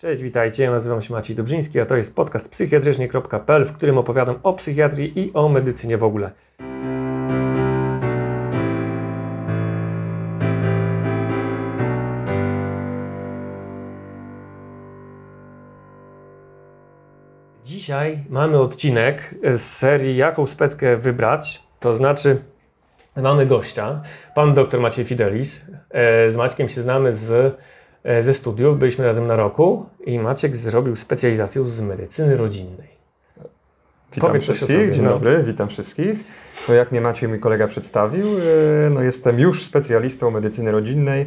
Cześć, witajcie. Ja nazywam się Maciej Dobrzyński, a to jest podcast psychiatrycznie.pl, w którym opowiadam o psychiatrii i o medycynie w ogóle. Dzisiaj mamy odcinek z serii Jaką speckę wybrać, to znaczy mamy gościa, pan dr Maciej Fidelis. E, Z Maćkiem się znamy z, ze studiów, byliśmy razem na roku i Maciek zrobił specjalizację z medycyny rodzinnej. Witam Powiedz wszystkich, sobie, dzień no. dobry, witam wszystkich. No jak mnie Maciej, mój kolega przedstawił, e, no jestem już specjalistą medycyny rodzinnej.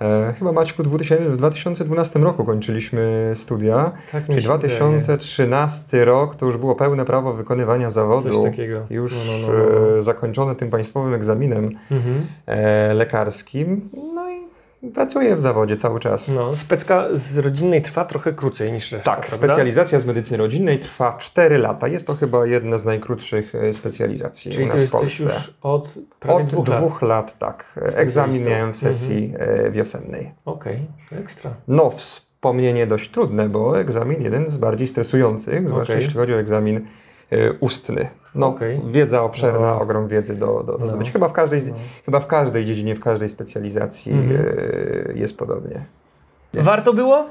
E, Chyba Maćku w 2000 w 2012 roku kończyliśmy studia, Tak czyli się 2013 rok to już było pełne prawo wykonywania zawodu. Coś takiego. Już No, no, no, no. e, zakończone tym państwowym egzaminem Mhm. e, lekarskim. Pracuję w zawodzie cały czas. No, specka z rodzinnej trwa trochę krócej niż reszta, Tak, prawda? specjalizacja z medycyny rodzinnej trwa 4 lata. Jest to chyba jedna z najkrótszych e, specjalizacji Czyli u nas w Polsce. już od Od dwóch, dwóch, lat. lat. tak. Egzamin Specjalistą. miałem w sesji e, wiosennej. Okej, ekstra. No, wspomnienie dość trudne, bo egzamin jeden z bardziej stresujących, zwłaszcza Okej. jeśli chodzi o egzamin e, ustny. No, Okej. wiedza obszerna, No. ogrom wiedzy do, do, do No. zdobycia. Chyba w, każdej, No. chyba w każdej dziedzinie, w każdej specjalizacji Mhm. e, jest podobnie. Nie. Warto było?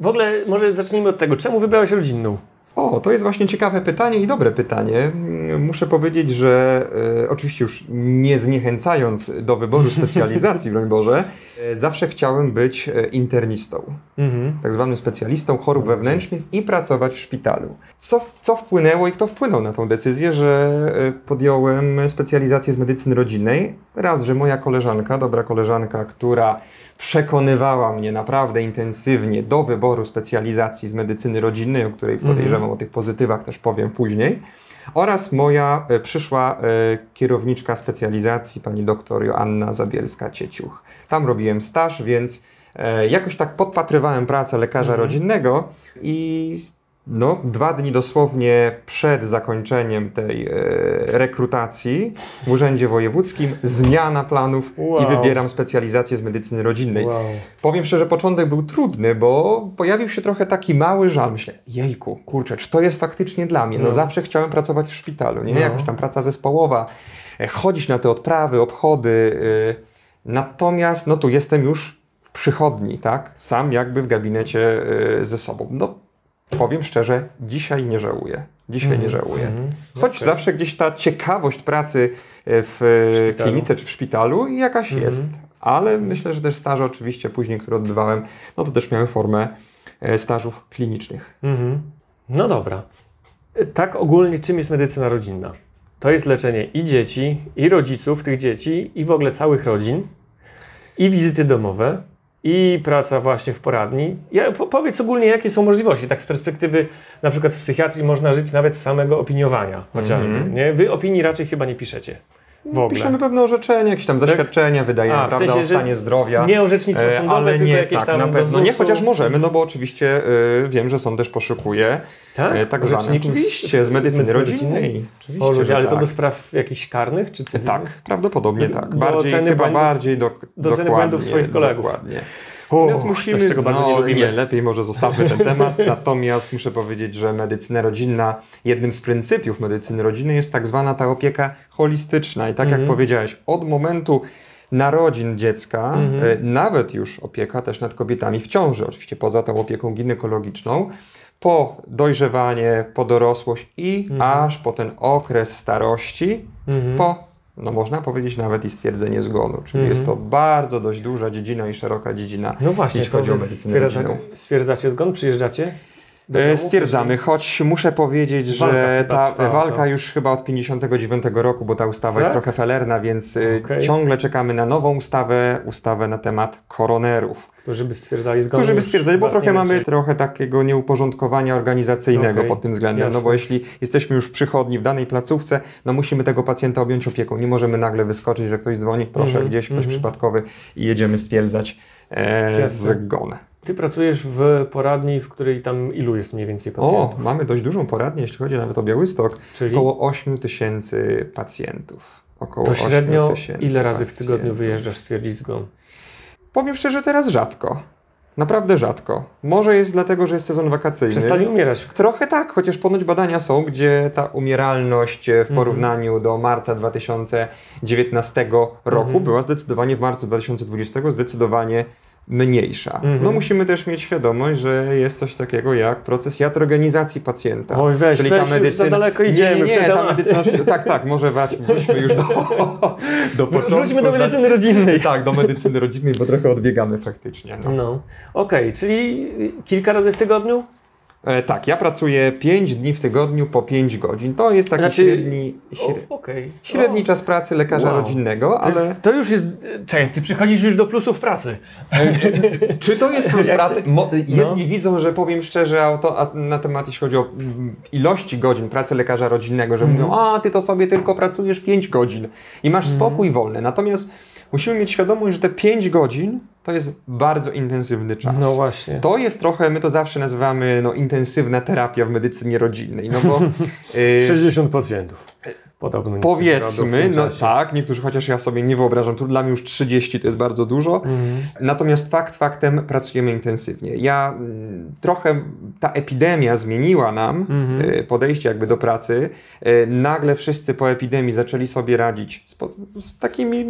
W ogóle może zacznijmy od tego. Czemu wybrałeś rodzinną? O, to jest właśnie ciekawe pytanie i dobre pytanie. Mm, Muszę powiedzieć, że e, oczywiście już nie zniechęcając do wyboru specjalizacji, broń Boże, e, zawsze chciałem być e, internistą, Mhm. tak zwanym specjalistą chorób Dobrze. wewnętrznych i pracować w szpitalu. Co, co wpłynęło i kto wpłynął na tą decyzję, że e, podjąłem specjalizację z medycyny rodzinnej? Raz, że moja koleżanka, dobra koleżanka, która przekonywała mnie naprawdę intensywnie do wyboru specjalizacji z medycyny rodzinnej, o której Mhm. podejrzewam o tych pozytywach też powiem później, oraz moja e, przyszła e, kierowniczka specjalizacji, pani doktor Joanna Zabielska-Cieciuch. Tam robiłem staż, więc e, jakoś tak podpatrywałem pracę lekarza Mhm. rodzinnego i no, dwa dni dosłownie przed zakończeniem tej e, rekrutacji w Urzędzie Wojewódzkim zmiana planów Wow. i wybieram specjalizację z medycyny rodzinnej. Wow. Powiem szczerze, początek był trudny, bo pojawił się trochę taki mały żal. Myślę, jejku, kurczę, czy to jest faktycznie dla mnie? No, No. zawsze chciałem pracować w szpitalu, nie? No. Jakaś tam praca zespołowa, e, chodzić na te odprawy, obchody. y, Natomiast, no tu jestem już w przychodni, tak? Sam jakby w gabinecie y, ze sobą. No, powiem szczerze, dzisiaj nie żałuję. Dzisiaj nie żałuję. Mhm. Choć Okej. zawsze gdzieś ta ciekawość pracy w e, szpitalu. klinice czy w szpitalu jakaś Mhm. jest. Ale myślę, że też staże oczywiście później, które odbywałem, no to też miały formę e, stażów klinicznych. Mhm. No dobra. Tak ogólnie, czym jest medycyna rodzinna? To jest leczenie i dzieci, i rodziców tych dzieci, i w ogóle całych rodzin, i wizyty domowe, i praca właśnie w poradni. Ja, po, powiedz ogólnie, jakie są możliwości. Tak z perspektywy na przykład z psychiatrii można żyć nawet z samego opiniowania chociażby. Mhm. Nie? Wy opinii raczej chyba nie piszecie. W ogóle. Piszemy pewne orzeczenia, jakieś tam zaświadczenia, wydajemy, A, w prawda, sensie, o stanie zdrowia. Nie orzecznictwo E, sądowe, ale nie, jakieś tak, tam na pewno. Nie, chociaż możemy, no bo oczywiście e, wiem, że sąd też poszukuje Tak? e, tak zwane. Oczywiście, z medycyny rodzinnej. Oczywiście, O ludzie, ale to tak. do spraw jakichś karnych czy cywilnych? Tak, prawdopodobnie Do- tak. Bardziej, chyba błędów- bardziej do, do dokładnie, błędów swoich kolegów. Dokładnie. Natomiast musimy, coś, czego bardzo no, nie lubimy. nie, lepiej może zostawmy ten temat. Natomiast muszę powiedzieć, że medycyna rodzinna, jednym z pryncypiów medycyny rodzinnej jest tak zwana ta opieka holistyczna. I tak Mhm. jak powiedziałeś, od momentu narodzin dziecka, Mhm. e, nawet już opieka też nad kobietami w ciąży, oczywiście poza tą opieką ginekologiczną, po dojrzewanie, po dorosłość i Mhm. aż po ten okres starości, Mhm. po, no można powiedzieć nawet i stwierdzenie zgonu. Czyli Mhm. jest to bardzo dość duża dziedzina i szeroka dziedzina, No właśnie, jeśli chodzi o medycynę stwierdza, rodzinną. stwierdzacie zgon? Przyjeżdżacie? E? Stwierdzamy, choć muszę powiedzieć, że ta walka to. już chyba od 59 roku, bo ta ustawa Tak? jest trochę felerna, więc y, Okej. ciągle czekamy na nową ustawę, ustawę na temat koronerów. Którzy by stwierdzali zgon. Którzy by stwierdzali, bo trochę mamy trochę takiego nieuporządkowania organizacyjnego Okej, pod tym względem, no bo jasne. jeśli jesteśmy już przychodni, w danej placówce, no musimy tego pacjenta objąć opieką. Nie możemy nagle wyskoczyć, że ktoś dzwoni, proszę, Mhm, gdzieś ktoś mhm. przypadkowy i jedziemy stwierdzać e, Jasne. zgon. Ty pracujesz w poradni, w której tam ilu jest mniej więcej O, pacjentów? mamy dość dużą poradnię, jeśli chodzi nawet o Białystok. Czyli Około 8 tysięcy pacjentów. Około to 8 średnio ile razy w tygodniu pacjentów. wyjeżdżasz stwierdzić zgon? Powiem szczerze, teraz rzadko. Naprawdę rzadko. Może jest dlatego, że jest sezon wakacyjny. Przestali umierać. Trochę tak, chociaż ponoć badania są, gdzie ta umieralność Mhm. w porównaniu do marca 2019 roku Mhm. była zdecydowanie w marcu 2020 zdecydowanie mniejsza. Mhm. No musimy też mieć świadomość, że jest coś takiego jak proces jatrogenizacji pacjenta. Oj, weź, Czyli weź, ta medycyna. za daleko nie, idziemy nie, nie, te ta medycyna. Tak, tak, może wróćmy już do, do początku. Wróćmy do medycyny rodzinnej. Tak, do medycyny rodzinnej, bo trochę odbiegamy faktycznie. No. No, okej, czyli kilka razy w tygodniu? E, tak, ja pracuję 5 dni w tygodniu po 5 godzin. To jest taki Znaczy- średni, O, śre, Okej. średni O, czas pracy lekarza Wow. rodzinnego, To, ale jest, to już jest. Czekaj, ty przychodzisz już do plusów pracy. czy to jest plus pracy? Mo, jedni No. widzą, że powiem szczerze, a to, a na temat jeśli chodzi o mm, ilości godzin pracy lekarza rodzinnego, że Mhm. mówią, a ty to sobie tylko pracujesz 5 godzin i masz spokój wolny. Natomiast musimy mieć świadomość, że te 5 godzin to jest bardzo intensywny czas. No właśnie. To jest trochę, my to zawsze nazywamy no, intensywna terapia w medycynie rodzinnej, no bo y, 60 pacjentów. Podobno. powiedzmy, no tak, niektórzy chociaż ja sobie nie wyobrażam, tu dla mnie już 30 to jest bardzo dużo, Mhm. natomiast fakt faktem pracujemy intensywnie. Ja mm, trochę, ta epidemia zmieniła nam Mhm. y, podejście jakby do pracy. Y, Nagle wszyscy po epidemii zaczęli sobie radzić z, po- z takimi,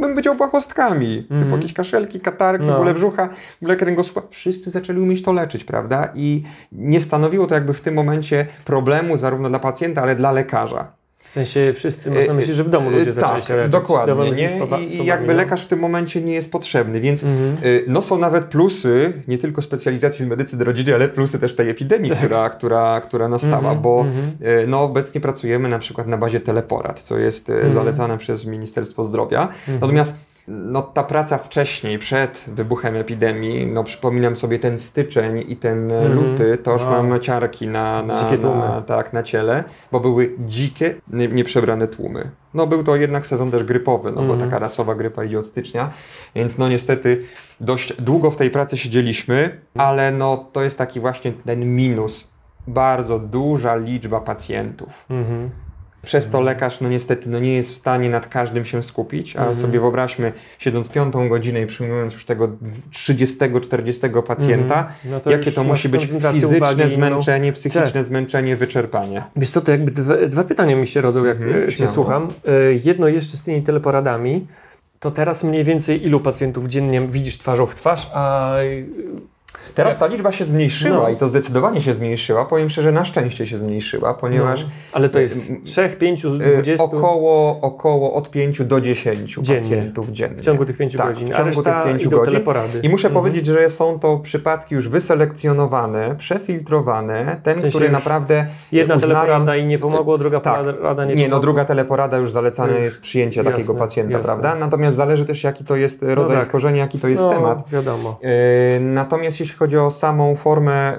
bym powiedział, błahostkami, typu Mhm. jakieś kaszelki, katarki, No. bóle brzucha, bóle kręgosłupa. Wszyscy zaczęli umieć to leczyć, prawda? I nie stanowiło to jakby w tym momencie problemu zarówno dla pacjenta, ale dla lekarza. W sensie wszyscy, można myśleć, że w domu ludzie E, zaczęli tak, się leczyć. dokładnie, nie? I, jakby lekarz w tym momencie nie jest potrzebny, więc Mhm. no są nawet plusy, nie tylko specjalizacji z medycyny rodzinnej, ale plusy też tej epidemii, która, która, która nastała, Tak. Mhm, bo mhm. no obecnie pracujemy na przykład na bazie teleporad, co jest Mhm. zalecane przez Ministerstwo Zdrowia. Natomiast no, ta praca wcześniej, przed wybuchem epidemii, no przypominam sobie ten styczeń i ten Mhm. luty, to już mam ciarki na, na, Dzikie tłumy. na, tak, na ciele, bo były dzikie, nie- nieprzebrane tłumy. No był to jednak sezon też grypowy, no Mhm. bo taka rasowa grypa idzie od stycznia, więc no niestety dość długo w tej pracy siedzieliśmy, ale no to jest taki właśnie ten minus. Bardzo duża liczba pacjentów. Mhm. Przez to lekarz, no niestety, no nie jest w stanie nad każdym się skupić, a Mhm. sobie wyobraźmy, siedząc piątą godzinę i przyjmując już tego 30-40 pacjenta, Mhm. No to jakie to musi być fizyczne uwagi inną. zmęczenie, psychiczne zmęczenie, wyczerpanie. Wiesz co, to jakby dwa, dwa pytania mi się rodzą, jak Mhm, e, cię śmiało. słucham. E, Jedno jeszcze z tymi teleporadami, to teraz mniej więcej ilu pacjentów dziennie widzisz twarzą w twarz, a Teraz ta liczba się zmniejszyła No. i to zdecydowanie się zmniejszyła. Powiem szczerze, na szczęście się zmniejszyła, ponieważ no, ale to jest 3, 5, y, 20 około, około od 5 do 10 Dziennie. pacjentów dziennie. w ciągu tych 5 Tak, godzin, w ciągu tych 5 idą godzin. teleporady. I muszę Mhm. powiedzieć, że są to przypadki już wyselekcjonowane, przefiltrowane. Ten, W sensie który naprawdę Jedna uznając, teleporada i nie pomogło, druga tak. porada nie, Nie, no druga teleporada już zalecane Już. jest przyjęcie Jasne, takiego pacjenta, jasne. prawda? Natomiast zależy też jaki to jest rodzaj tak. schorzenia, jaki to jest no, temat. wiadomo. Natomiast jeśli chodzi o samą formę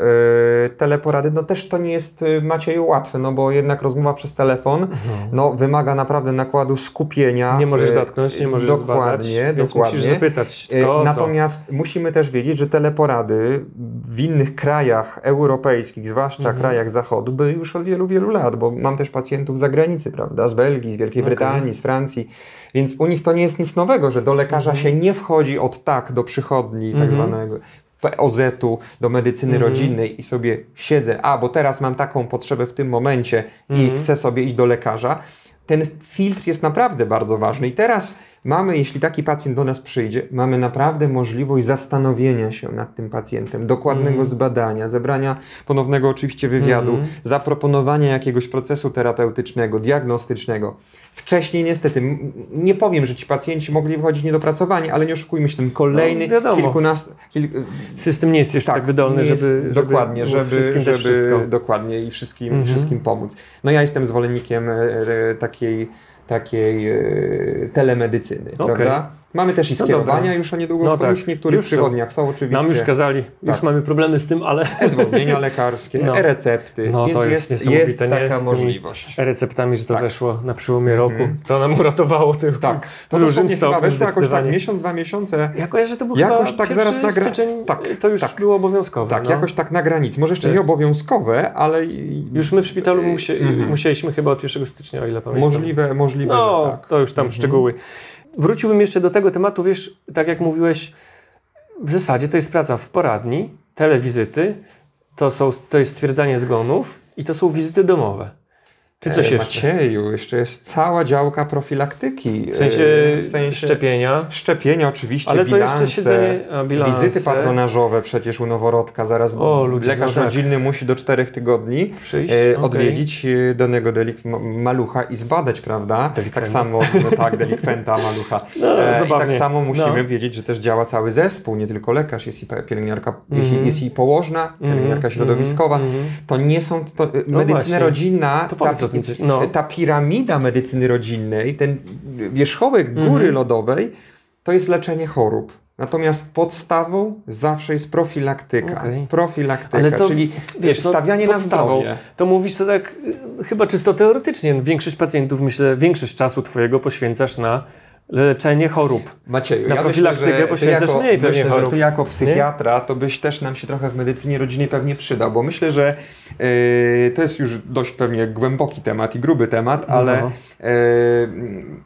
yy, teleporady, no też to nie jest yy, Macieju łatwe, no bo jednak rozmowa przez telefon no, wymaga naprawdę nakładu skupienia. Nie możesz Yy, dotknąć, nie możesz Dokładnie, zbadać, dokładnie. musisz zapytać Yy, to, Natomiast musimy też wiedzieć, że teleporady w innych krajach europejskich, zwłaszcza Mhm. krajach zachodu, były już od wielu, wielu lat, bo mam też pacjentów z zagranicy, prawda, z Belgii, z Wielkiej Okej. Brytanii, z Francji, więc u nich to nie jest nic nowego, że do lekarza się nie wchodzi od tak do przychodni tak Mhm. zwanego POZ-u, do medycyny Mhm. rodzinnej i sobie siedzę, a bo teraz mam taką potrzebę w tym momencie i Mhm. chcę sobie iść do lekarza. Ten filtr jest naprawdę bardzo ważny i teraz mamy, jeśli taki pacjent do nas przyjdzie, mamy naprawdę możliwość zastanowienia się nad tym pacjentem, dokładnego Mhm. zbadania, zebrania ponownego oczywiście wywiadu, Mhm. zaproponowania jakiegoś procesu terapeutycznego, diagnostycznego. Wcześniej niestety, nie powiem, że ci pacjenci mogli wychodzić niedopracowani, ale nie oszukujmy się, ten kolejny No, kilkunastu, kil, System nie jest jeszcze tak, wydolny, nie jest- żeby, żeby dokładnie, żeby, wszystkim żeby dać wszystko. dokładnie i wszystkim, Mhm. wszystkim pomóc. No ja jestem zwolennikiem e, e, takiej, takiej e, telemedycyny, Okej. prawda? Mamy też i No skierowania dobra. już o niedługo, No w- tak, już w niektórych już są. przychodniach są oczywiście. Nam już kazali, już Tak. mamy problemy z tym, ale E-zwolnienia lekarskie, No. e-recepty, No, to jest jest, jest taka tymi- możliwość. receptami, że to Tak. weszło na przełomie roku, Mhm. to nam uratowało tylko Tak, to dużym stopniu weszło jakoś tak miesiąc, dwa miesiące. Ja kojarzę, że to był Jakoś tak zaraz nagra- styczeń, tak, to już tak. było obowiązkowe. Tak, no. jakoś tak na granicy. Może jeszcze Tak. nie obowiązkowe, ale Już my w szpitalu Mhm. musieliśmy chyba od 1 stycznia, o ile pamiętam. możliwe, możliwe, No, że tak. to już tam szczegóły. Wróciłbym jeszcze do tego tematu, wiesz, tak jak mówiłeś, w zasadzie to jest praca w poradni, telewizyty, to, są, to jest stwierdzanie zgonów i to są wizyty domowe. Czy coś E, jeszcze? Macieju, jeszcze jest cała działka profilaktyki. W sensie, e, w sensie szczepienia. Szczepienia oczywiście, Ale to bilanse, jeszcze siedzenie, a, bilanse. wizyty patronażowe przecież u noworodka. Zaraz O, ludzie, lekarz no tak. rodzinny musi do czterech tygodni Przyjść, e, odwiedzić e, danego delik ma- malucha i zbadać, prawda? Delikwenta. Tak samo, no tak, delikwenta, malucha. No, E, I tak samo musimy No. wiedzieć, że też działa cały zespół, nie tylko lekarz, jest i pielęgniarka, Mhm. jeśli jest i położna, pielęgniarka Mhm, środowiskowa. mhm. To nie są, to, e, medycyna właśnie. rodzinna, To ta, tym coś. No. ta piramida medycyny rodzinnej, ten wierzchołek góry Mhm. lodowej, to jest leczenie chorób. Natomiast podstawą zawsze jest profilaktyka. Okej. Profilaktyka, to, czyli wiesz, no, stawianie na zdrowie. To mówisz to tak y, chyba czysto teoretycznie. Większość pacjentów, myślę, większość czasu twojego poświęcasz na leczenie chorób. Macieju, Na ja profilaktykę myślę, że poświęcasz jako, mniej pewnie myślę, że chorób. ty jako psychiatra, to byś też nam się trochę w medycynie rodzinnej pewnie przydał, bo myślę, że yy, to jest już dość pewnie głęboki temat i gruby temat, ale No. yy,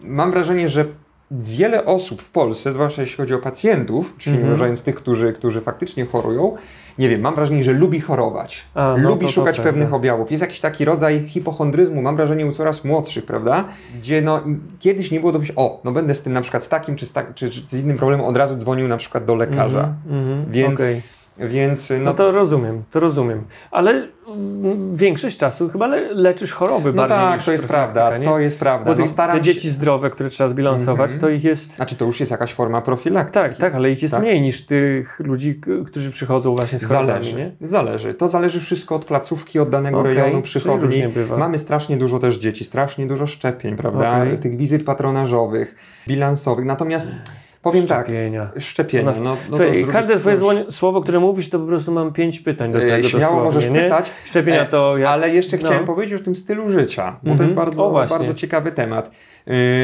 mam wrażenie, że wiele osób w Polsce, zwłaszcza jeśli chodzi o pacjentów, czyli Mhm. uważając tych, którzy, którzy faktycznie chorują, nie wiem, mam wrażenie, że lubi chorować, A, no lubi to- to szukać prawda. pewnych objawów. Jest jakiś taki rodzaj hipochondryzmu, mam wrażenie, u coraz młodszych, prawda? Gdzie no, kiedyś nie było do myślenia, o, no będę z tym na przykład z takim czy z, tak, czy, czy z innym problemem, od razu dzwonił na przykład do lekarza. Mhm, mhm, Więc, okej. więc no, No to rozumiem, to rozumiem. Ale mm, większość czasu chyba le leczysz choroby no bardziej tak, niż to jest prawda, nie? to jest prawda. Bo no, te się- dzieci zdrowe, które trzeba zbilansować, Mhm. to ich jest... Znaczy to już jest jakaś forma profilaktyki. Tak, tak, ale ich jest Tak. mniej niż tych ludzi, którzy przychodzą właśnie z chorobami, Zależy, nie? zależy. To zależy wszystko od placówki, od danego Okej, rejonu przychodni. Mamy strasznie dużo też dzieci, strasznie dużo szczepień, prawda? Okej. Tych wizyt patronażowych, bilansowych. Natomiast powiem tak, Szczepienia. szczepienia. U nas- No, no Słuchaj, to każde twoje słowo, które mówisz, to po prostu mam pięć pytań do E, tego Śmiało dosłownie, możesz pytać. Szczepienia E, to ja... Ale jeszcze no. chciałem powiedzieć o tym stylu życia, bo to Mhm. jest O, bardzo, właśnie. bardzo ciekawy temat.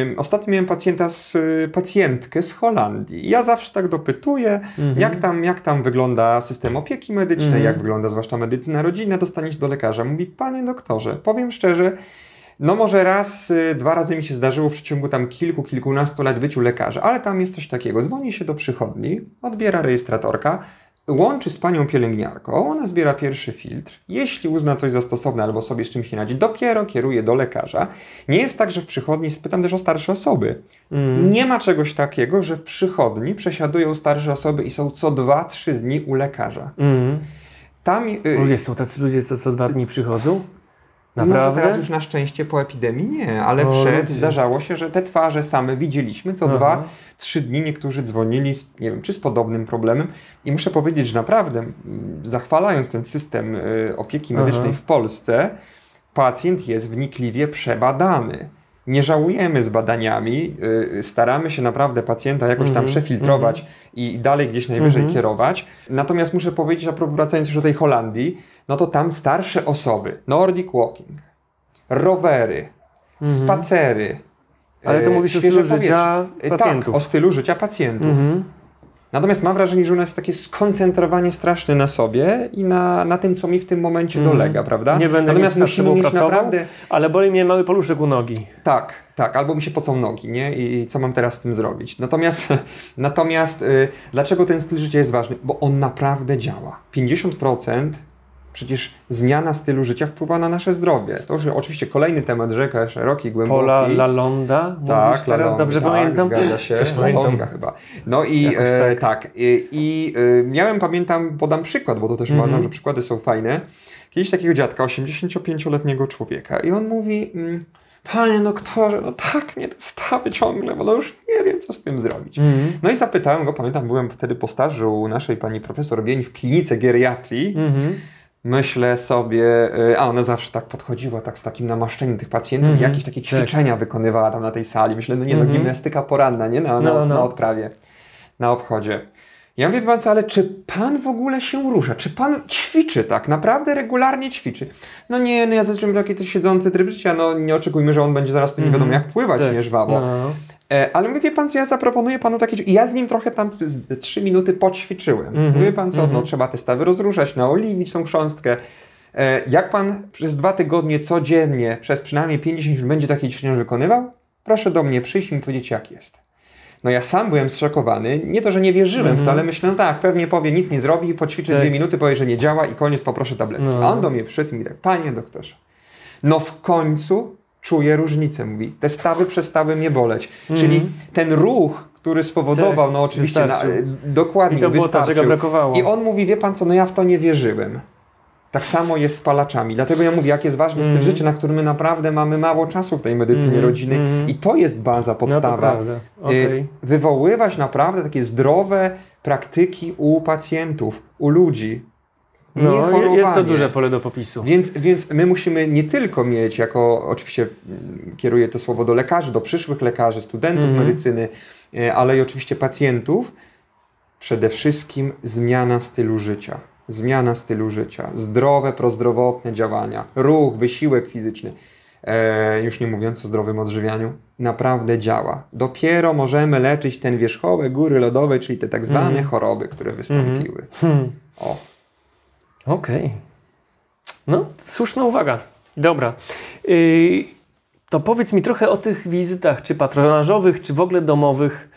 Ym, ostatnio miałem pacjenta z, y, pacjentkę z Holandii. Ja zawsze tak dopytuję, Mhm. jak, tam, jak tam wygląda system opieki medycznej, Mhm. jak wygląda zwłaszcza medycyna rodzinna, dostaniesz do lekarza. Mówi, panie doktorze, powiem szczerze, no może raz, y, dwa razy mi się zdarzyło w przeciągu tam kilku, kilkunastu lat być u lekarza, ale tam jest coś takiego. Dzwoni się do przychodni, odbiera rejestratorka, łączy z panią pielęgniarką, ona zbiera pierwszy filtr. Jeśli uzna coś za stosowne albo sobie z czymś nie radzi, dopiero kieruje do lekarza. Nie jest tak, że w przychodni, spytam też o starsze osoby, Mm. nie ma czegoś takiego, że w przychodni przesiadują starsze osoby i są co 2-3 dni u lekarza. Mm. Tam y, Ludzie są tacy ludzie, co co dwa dni przychodzą? Może Naprawdę? teraz już na szczęście po epidemii nie, ale O, przed ludzie. zdarzało się, że te twarze same widzieliśmy. Co Aha. dwa, trzy dni niektórzy dzwonili, z, nie wiem, czy z podobnym problemem. I muszę powiedzieć, że naprawdę, zachwalając ten system y, opieki Aha. medycznej w Polsce, pacjent jest wnikliwie przebadany. Nie żałujemy z badaniami, y, staramy się naprawdę pacjenta jakoś tam Mhm, przefiltrować i dalej gdzieś najwyżej Mhm. kierować. Natomiast muszę powiedzieć, a wracając już do tej Holandii, no to tam starsze osoby, Nordic Walking, rowery, spacery. Mhm. Ale to e, mówisz o świeże stylu życia powietrze. Pacjentów. Tak, o stylu życia pacjentów. Mhm. Natomiast mam wrażenie, że u nas jest takie skoncentrowanie straszne na sobie i na, na tym, co mi w tym momencie dolega, prawda? Nie będę Natomiast nic musimy mieć pracował, naprawdę... ale boli mnie mały paluszek u nogi. Tak, tak, albo mi się pocą nogi, nie? I co mam teraz z tym zrobić? Natomiast, natomiast y, dlaczego ten styl życia jest ważny? Bo on naprawdę działa. 50% przecież zmiana stylu życia wpływa na nasze zdrowie. To już oczywiście kolejny temat rzeka, szeroki, głęboki. Pola Lalonda, mówisz Tak, teraz dobrze tak, pamiętam? Zgadza się. Coś chyba. No i e, tak. tak. I, i e, miałem, pamiętam, podam przykład, bo to też Mhm. uważam, że przykłady są fajne. Kiedyś takiego dziadka, 85-letniego człowieka i on mówi, mm, panie doktorze, no tak mnie stawy ciągle, bo no już nie wiem, co z tym zrobić. Mhm. No i zapytałem go, pamiętam, byłem wtedy po stażu u naszej pani profesor Bień w klinice geriatrii. Mhm. Myślę sobie, y, a ona zawsze tak podchodziła, tak z takim namaszczeniem tych pacjentów, Mhm, jakieś takie tak. ćwiczenia wykonywała tam na tej sali. Myślę, no nie no, Mhm. gimnastyka poranna, nie? Na, na, No, no. na odprawie, na obchodzie. Ja mówię, pan co, ale czy pan w ogóle się rusza? Czy pan ćwiczy tak? Naprawdę regularnie ćwiczy? No nie, no ja mam taki to siedzący tryb życia, no nie oczekujmy, że on będzie zaraz to nie wiadomo jak pływać, Tak. nie żwawo. No. E, ale mówię, pan co, ja zaproponuję panu takie... Ja z nim trochę tam z trzy minuty poćwiczyłem. Mhm, Mówię pan co, no mhm. trzeba te stawy rozruszać, naoliwić tą chrząstkę. E, jak pan przez dwa tygodnie codziennie, przez przynajmniej 50 minut będzie takie ćwiczenia wykonywał, proszę do mnie przyjść i mi powiedzieć jak jest. No ja sam byłem zszokowany. Nie to, że nie wierzyłem w to, ale myślałem, no tak, pewnie powie, nic nie zrobi, poćwiczy Tak. dwie minuty, powie, że nie działa i koniec, poproszę tabletki. No. A on do mnie przyszedł i mi tak, panie doktorze, no w końcu czuję różnicę, mówi. Te stawy przestały mnie boleć. Czyli ten ruch, który spowodował, Mhm. Tak, no oczywiście, na, dokładnie I to było to, czego brakowało. I on mówi, wie pan co, no ja w to nie wierzyłem. Tak samo jest z palaczami. Dlatego ja mówię, jak jest ważny styl Mhm. życia, na który my naprawdę mamy mało czasu w tej medycynie rodzinnej. I to jest baza, No podstawa. prawda. Y, Okej. Wywoływać naprawdę takie zdrowe praktyki u pacjentów, u ludzi. Nie No, je- jest to duże pole do popisu. Więc, więc my musimy nie tylko mieć, jako oczywiście mm, kieruję to słowo do lekarzy, do przyszłych lekarzy, studentów Mhm. medycyny, e, ale i oczywiście pacjentów, przede wszystkim zmiana stylu życia. Zmiana stylu życia, zdrowe, prozdrowotne działania, ruch, wysiłek fizyczny, e, już nie mówiąc o zdrowym odżywianiu, naprawdę działa. Dopiero możemy leczyć ten wierzchołek góry lodowej, czyli te tak zwane Mhm. choroby, które wystąpiły. Hmm. O. Okej. No, słuszna uwaga. Dobra. Yy, to powiedz mi trochę o tych wizytach, czy patronażowych, czy w ogóle domowych.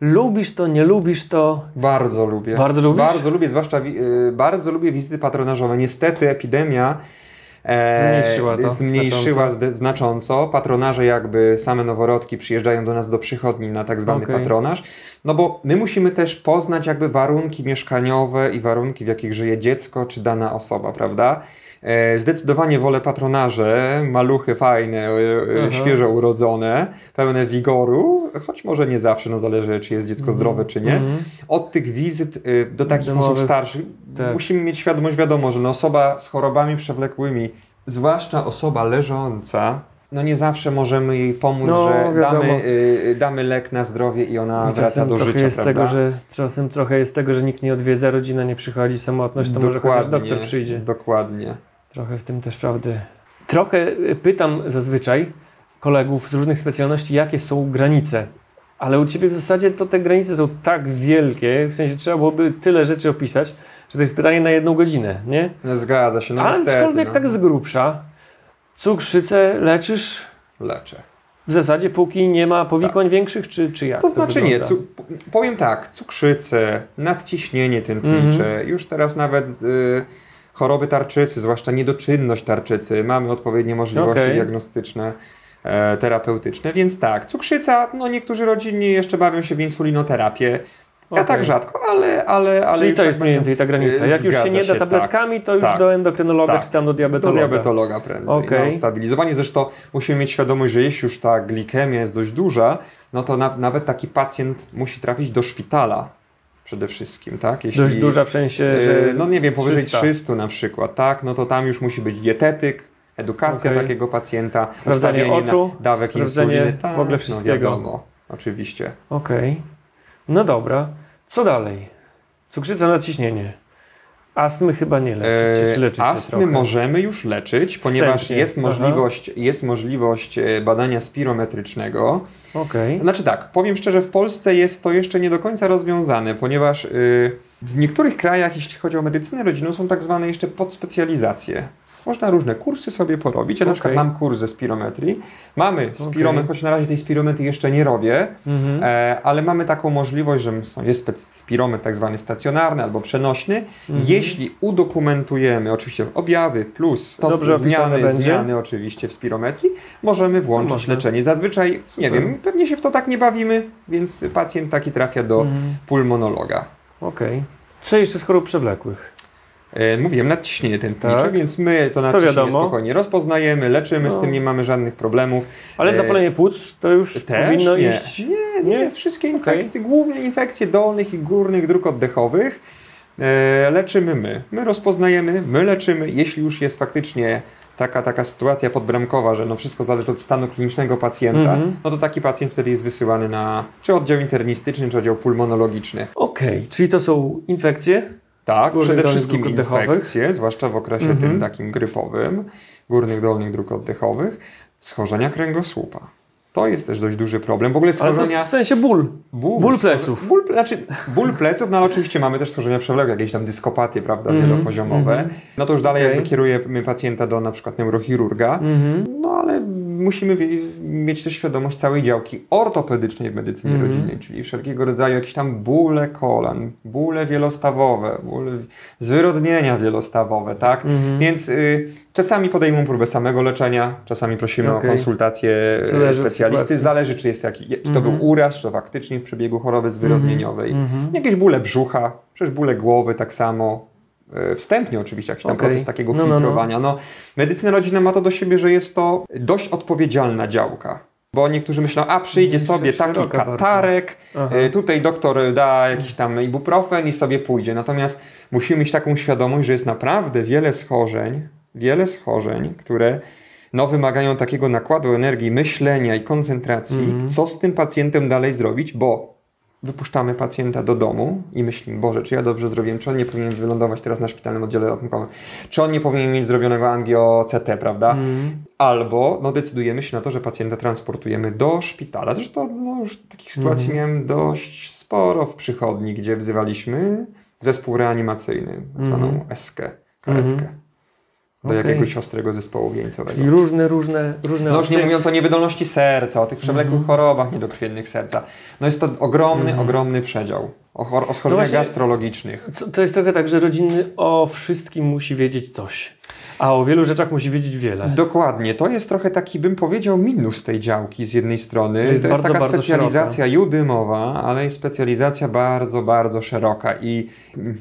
Lubisz to, nie lubisz to? Bardzo lubię. Bardzo lubisz? Bardzo lubię, zwłaszcza wi- y, bardzo lubię wizyty patronażowe. Niestety epidemia Zmniejszyła to zmniejszyła znacząco. znacząco. Patronaże jakby same noworodki przyjeżdżają do nas do przychodni na tak zwany Okej. patronaż. No bo my musimy też poznać jakby warunki mieszkaniowe i warunki w jakich żyje dziecko czy dana osoba, prawda? E, Zdecydowanie wolę patronaże, maluchy fajne, e, e, Aha. świeżo urodzone, pełne wigoru, choć może nie zawsze, no zależy czy jest dziecko zdrowe czy nie. Mhm. Od tych wizyt y, do takich Domowych, osób starszych tak. musimy mieć świadomość, wiadomo, że no osoba z chorobami przewlekłymi, zwłaszcza osoba leżąca, no nie zawsze możemy jej pomóc, No, że wiadomo. damy, y, damy lek na zdrowie i ona I wraca do życia, jest prawda? tego, że czasem trochę jest tego, że nikt nie odwiedza, rodzina nie przychodzi, samotność, to może chociaż doktor przyjdzie. Dokładnie. Trochę w tym też prawdy. Trochę y, pytam zazwyczaj kolegów z różnych specjalności, jakie są granice. Ale u Ciebie w zasadzie to te granice są tak wielkie, w sensie trzeba byłoby tyle rzeczy opisać, że to jest pytanie na jedną godzinę, nie? No, zgadza się, no Ale niestety. aczkolwiek no. tak z grubsza, cukrzycę leczysz Leczę. w zasadzie póki nie ma powikłań większych, czy, czy jak? To znaczy nie, wygląda? cu- powiem tak, cukrzycę, nadciśnienie tętnicze, Mhm. już teraz nawet y, choroby tarczycy, zwłaszcza niedoczynność tarczycy, mamy odpowiednie możliwości Okej. diagnostyczne, e, terapeutyczne, więc tak, cukrzyca, no niektórzy rodzinni jeszcze bawią się w insulinoterapię, ja Okej. tak rzadko, ale... ale, ale Czyli to tak jest mniej więcej ta granica. Jak już się nie da się, tabletkami, to już tak. do endokrynologa Tak. czy tam do Do diabetologa. diabetologa prędzej, Okej. na ustabilizowanie. Zresztą musimy mieć świadomość, że jeśli już ta glikemia jest dość duża, no to na, nawet taki pacjent musi trafić do szpitala przede wszystkim, tak? Jeśli, Dość duża w sensie, że Yy, no nie wiem, powyżej 300. 300 na przykład, tak? No to tam już musi być dietetyk, edukacja Okej. takiego pacjenta, Sprawdzanie oczu, na dawek sprawdzenie insuliny. Tak, w ogóle No wszystkiego. wiadomo, oczywiście. Okej. No dobra. Co dalej? Cukrzyca, nadciśnienie. Astmy chyba nie leczycie, czy E, leczycie Astmy trochę? możemy już leczyć, ponieważ Wstępnie. jest Aha. możliwość, jest możliwość e, badania spirometrycznego. Okej. Znaczy tak, powiem szczerze, w Polsce jest to jeszcze nie do końca rozwiązane, ponieważ y, w niektórych krajach, jeśli chodzi o medycynę rodzinną, są tak zwane jeszcze podspecjalizacje. Można różne kursy sobie porobić. Ja na Okej. przykład mam kurs ze spirometrii. Mamy spirometr, choć na razie tej spirometrii jeszcze nie robię, Mhm. e, ale mamy taką możliwość, że jest spirometr tak zwany stacjonarny albo przenośny. Mhm. Jeśli udokumentujemy oczywiście objawy plus to, Dobrze zmiany, zmiany oczywiście w spirometrii, możemy włączyć leczenie. Zazwyczaj, nie Super. wiem, pewnie się w to tak nie bawimy, więc pacjent taki trafia do Mhm. pulmonologa. Okej. Co jeszcze z chorób przewlekłych? E, Mówiłem, nadciśnienie tętnicze, Tak. więc my to nadciśnienie wiadomo. spokojnie rozpoznajemy, leczymy, z No. tym nie mamy żadnych problemów. Ale E, zapalenie płuc to już Też powinno nie. iść... Nie, nie, Nie? wszystkie infekcje, głównie infekcje dolnych i górnych dróg oddechowych e, leczymy my. My rozpoznajemy, my leczymy, jeśli już jest faktycznie taka, taka sytuacja podbramkowa, że no wszystko zależy od stanu klinicznego pacjenta, Mhm. no to taki pacjent wtedy jest wysyłany na czy oddział internistyczny, czy oddział pulmonologiczny. Okej, czyli to są infekcje? Tak, Górnych, przede wszystkim infekcje, zwłaszcza w okresie Mhm. tym takim grypowym, górnych, dolnych dróg oddechowych, schorzenia kręgosłupa. To jest też dość duży problem. W ogóle Ale to schorzenia... w sensie ból. Ból, Ból pleców. Ból, znaczy, ból pleców, no ale oczywiście mamy też schorzenia przewlekłe, jakieś tam dyskopatie, prawda, Mhm, wielopoziomowe. mhm. No to już dalej Okej. jakby kierujemy pacjenta do na przykład neurochirurga. Mhm. No ale musimy mieć też świadomość całej działki ortopedycznej w medycynie Mhm. rodzinnej, czyli wszelkiego rodzaju jakieś tam bóle kolan, bóle wielostawowe, bóle zwyrodnienia wielostawowe, tak? Mhm. Więc y, czasami podejmą próbę samego leczenia, czasami prosimy Okej. o konsultację y, Zależy specjalisty. Zależy, czy jest jaki, czy to Mhm. był uraz, czy to faktycznie w przebiegu choroby zwyrodnieniowej. Mhm. Jakieś bóle brzucha, przecież bóle głowy tak samo. E, Wstępnie oczywiście, jakiś tam Okej. proces takiego No, no, no. filtrowania. No, medycyna rodzinna ma to do siebie, że jest to dość odpowiedzialna działka. Bo niektórzy myślą, a przyjdzie sobie taki katarek, e, tutaj doktor da jakiś tam ibuprofen i sobie pójdzie. Natomiast musimy mieć taką świadomość, że jest naprawdę wiele schorzeń, wiele schorzeń, które no, wymagają takiego nakładu energii, myślenia i koncentracji, Mhm. co z tym pacjentem dalej zrobić, bo wypuszczamy pacjenta do domu i myślimy, Boże, czy ja dobrze zrobiłem, czy on nie powinien wylądować teraz na szpitalnym oddziale ratunkowym, czy on nie powinien mieć zrobionego angio-CT, prawda? Mhm. Albo no, decydujemy się na to, że pacjenta transportujemy do szpitala. Zresztą no, już takich sytuacji Mhm. miałem dość sporo w przychodni, gdzie wzywaliśmy zespół reanimacyjny, zwaną Mhm. eskę, karetkę, Mhm. Do Okej. jakiegoś ostrego zespołu wieńcowego. Czyli różne, różne, różne No już nie mówiąc o niewydolności serca, o tych przewlekłych Mhm. chorobach niedokrwiennych serca. No jest to ogromny, Mhm. ogromny przedział. O, o schorzeniach właśnie- gastrologicznych. To jest trochę tak, że rodzinny o wszystkim musi wiedzieć coś, a o wielu rzeczach musi wiedzieć wiele. Dokładnie. To jest trochę taki, bym powiedział, minus tej działki z jednej strony. Jest to jest bardzo, taka bardzo specjalizacja judymowa, ale jest specjalizacja bardzo, bardzo szeroka. I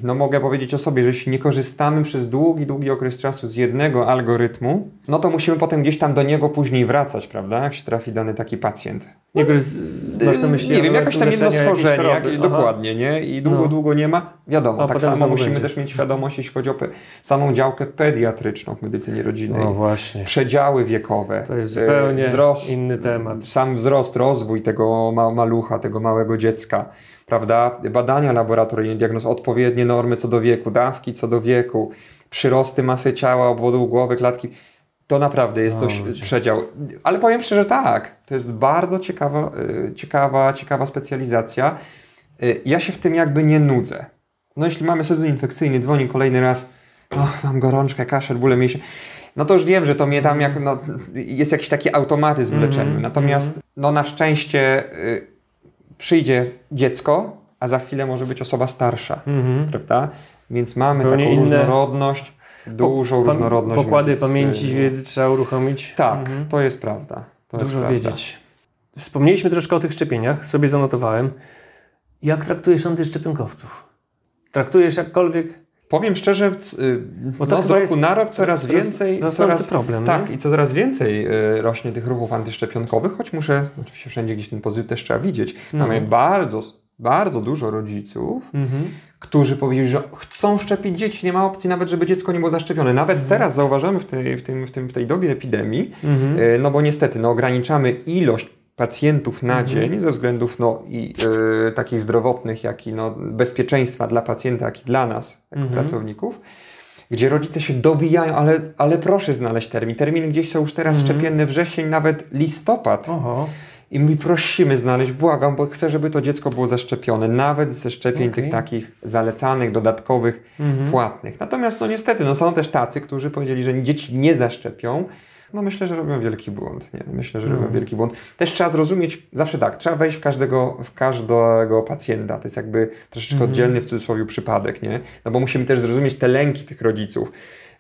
no mogę powiedzieć o sobie, że jeśli nie korzystamy przez długi, długi okres czasu z jednego algorytmu, no to musimy potem gdzieś tam do niego później wracać, prawda? Jak się trafi dany taki pacjent. Nie z- masz na myśli nie wiem, jakaś tam jedno schorzenie, jak, dokładnie, nie? I długo, No. długo nie ma. Wiadomo, A tak samo musimy będzie. też mieć świadomość, jeśli chodzi o samą działkę pediatryczną w medycynie rodzinnej. No właśnie. Przedziały wiekowe. To jest e, zupełnie wzrost, inny temat. Sam wzrost, rozwój tego ma malucha, tego małego dziecka, prawda? Badania laboratoryjne, diagnoz, odpowiednie normy co do wieku, dawki co do wieku, przyrosty masy ciała, obwodów głowy, klatki. To naprawdę jest O, dość ludzie. przedział. Ale powiem szczerze, tak. To jest bardzo ciekawa, y, ciekawa, ciekawa specjalizacja. Y, Ja się w tym jakby nie nudzę. No jeśli mamy sezon infekcyjny, dzwoni kolejny raz, och, mam gorączkę, kaszel, bóle mięśni. No to już wiem, że to mnie tam jak, no, jest jakiś taki automatyzm w Mhm, leczeniu. Natomiast no na szczęście y, przyjdzie dziecko, a za chwilę może być osoba starsza, Mhm. prawda? Więc mamy Zupełnie taką inne- różnorodność, dużą Pa- różnorodność. Pokłady medycyny. pamięci, wiedzy trzeba uruchomić. Tak, Mhm. to jest prawda. To jest Dużo prawda. wiedzieć. Wspomnieliśmy troszkę o tych szczepieniach, sobie zanotowałem. Jak traktujesz antyszczepionkowców? Traktujesz jakkolwiek? Powiem szczerze, y, Bo no, z roku jest na rok coraz więcej, rosnący coraz, problem, tak, nie? i coraz więcej y, rośnie tych ruchów antyszczepionkowych, choć muszę, oczywiście wszędzie gdzieś ten pozytyw też trzeba widzieć. Mamy bardzo, bardzo dużo rodziców, Mhm. którzy powiedzieli, że chcą szczepić dzieci, nie ma opcji nawet, żeby dziecko nie było zaszczepione. Nawet teraz zauważamy w tej, w, tym, w, tym, w tej dobie epidemii, Mhm. e, no bo niestety no, ograniczamy ilość pacjentów na Mhm. dzień ze względów no, i e, takich zdrowotnych, jak i no, bezpieczeństwa dla pacjenta, jak i dla nas, jako Mhm. pracowników, gdzie rodzice się dobijają, ale, ale proszę znaleźć termin. Terminy gdzieś są już teraz Mhm. szczepienne wrzesień, nawet listopad. Oho. I my prosimy znaleźć, błagam, bo chcę, żeby to dziecko było zaszczepione, nawet ze szczepień Okej. tych takich zalecanych, dodatkowych, Mhm. płatnych. Natomiast no niestety, no są też tacy, którzy powiedzieli, że dzieci nie zaszczepią. No myślę, że robią wielki błąd. Nie? Myślę, że robią wielki błąd. Też trzeba zrozumieć, zawsze tak, trzeba wejść w każdego, w każdego pacjenta. To jest jakby troszeczkę Mhm. oddzielny w cudzysłowie przypadek, nie? No bo musimy też zrozumieć te lęki tych rodziców.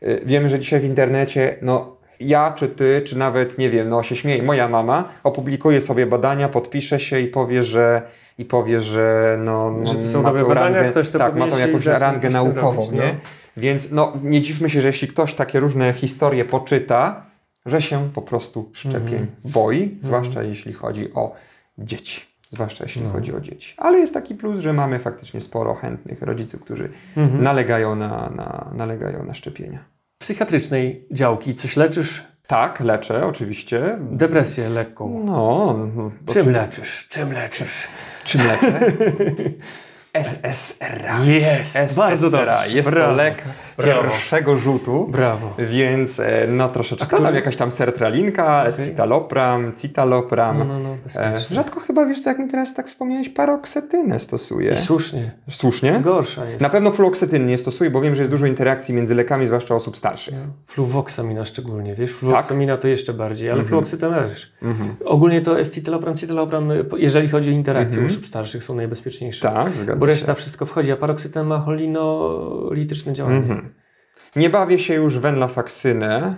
Y, Wiemy, że dzisiaj w internecie, no ja, czy ty, czy nawet, nie wiem, no się śmieje, moja mama opublikuje sobie badania, podpisze się i powie, że i powie, że no, no Że to są ma dobre badania, rangę, ktoś to tak, ma tą jakąś rangę naukową, robić, nie? no. Więc no, nie dziwmy się, że jeśli ktoś takie różne historie poczyta, że się po prostu szczepień Mhm. boi, zwłaszcza jeśli chodzi o dzieci. Zwłaszcza jeśli No. chodzi o dzieci. Ale jest taki plus, że mamy faktycznie sporo chętnych rodziców, którzy Mhm. nalegają, na, na, nalegają na szczepienia. Psychiatrycznej działki coś leczysz? Tak, leczę oczywiście. Depresję lekką. No, no, Czym czy- leczysz? Czym leczysz? Czym leczę? SSRA. Jest, bardzo dobrze. Jest to lek, Brawo. pierwszego rzutu. Brawo. Więc e, no troszeczkę. który- Tam jakaś tam sertralinka, escitalopram, citalopram. No, no, no, E, rzadko chyba, wiesz co, jak mi teraz tak wspomniałeś, paroksetynę stosuję. I słusznie. Słusznie? Gorsza jest. Na pewno fluoksetyny nie stosuję, bo wiem, że jest dużo interakcji między lekami, zwłaszcza osób starszych. Fluwoksamina szczególnie, wiesz? Fluwoksamina to jeszcze bardziej, ale fluoksytyn też. Ogólnie to escitalopram, citalopram, po- jeżeli chodzi o interakcje u osób starszych, są najbezpieczniejsze. Tak, zgadzam Bo się. reszta wszystko wchodzi, a paroksyten ma cholinolityczne działanie. Mhm. Nie bawię się już wenlafaksynę.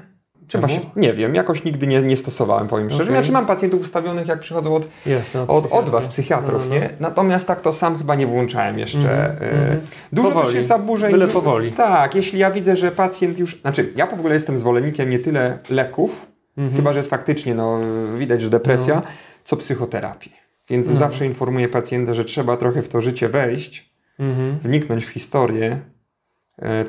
Chyba się, nie wiem, jakoś nigdy nie, nie stosowałem, powiem szczerze. Okej. Znaczy mam pacjentów ustawionych, jak przychodzą od, Jasne. od, od psychiatra. was, psychiatrów, No, no, no. nie? Natomiast tak to sam chyba nie włączałem jeszcze. Mhm, e, Dużo Powoli. też jest zaburzeń. Byle powoli. Tak, jeśli ja widzę, że pacjent już... Znaczy, ja w ogóle jestem zwolennikiem nie tyle leków, Mhm. chyba, że jest faktycznie, no, widać, że depresja, co psychoterapii. Więc No. zawsze informuję pacjenta, że trzeba trochę w to życie wejść, Mhm. wniknąć w historię,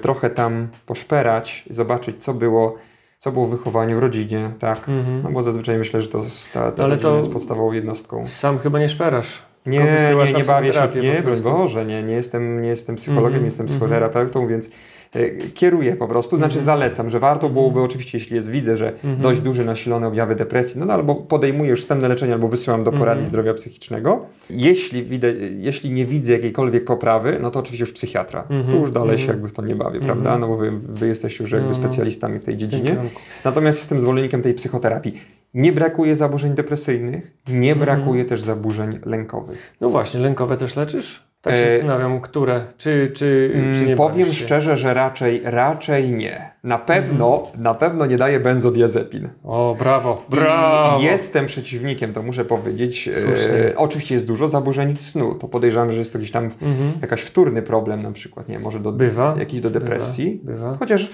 trochę tam poszperać, zobaczyć, co było, co było w wychowaniu w rodzinie, tak? Mhm. No bo zazwyczaj myślę, że to jest- ta, ta Ale to- jest podstawową jednostką. Sam chyba nie szperasz. Nie, nie, nie bawię się, nie, broń. Boże, nie, nie jestem, nie jestem psychologiem, Mhm, nie jestem mhm. psychoterapeutą, więc e, kieruję po prostu, znaczy Mhm. zalecam, że warto byłoby oczywiście, jeśli jest, widzę, że dość duże nasilone objawy depresji, no, no albo podejmuję już wstępne leczenie, albo wysyłam do poradni Mhm. zdrowia psychicznego. Jeśli, widzę, jeśli nie widzę jakiejkolwiek poprawy, no to oczywiście już psychiatra. Mhm, Tu już dalej się mhm. jakby w to nie bawię, prawda? No bo wy, wy jesteście już jakby specjalistami w tej dziedzinie. Natomiast jestem zwolennikiem tej psychoterapii. Nie brakuje zaburzeń depresyjnych, nie Mhm. brakuje też zaburzeń lękowych. No właśnie, lękowe też leczysz? Tak się E, zastanawiam, które? Czy, czy, czy nie Mm, Powiem bawisz się? szczerze, że raczej, raczej nie. Na pewno, Mhm. na pewno nie daje benzodiazepin. O, brawo, I brawo! Jestem przeciwnikiem, to muszę powiedzieć. E, oczywiście jest dużo zaburzeń snu. To podejrzewam, że jest to gdzieś tam Mhm. jakaś wtórny problem, na przykład, nie może do, Bywa. jakiś do depresji. Bywa, bywa. Chociaż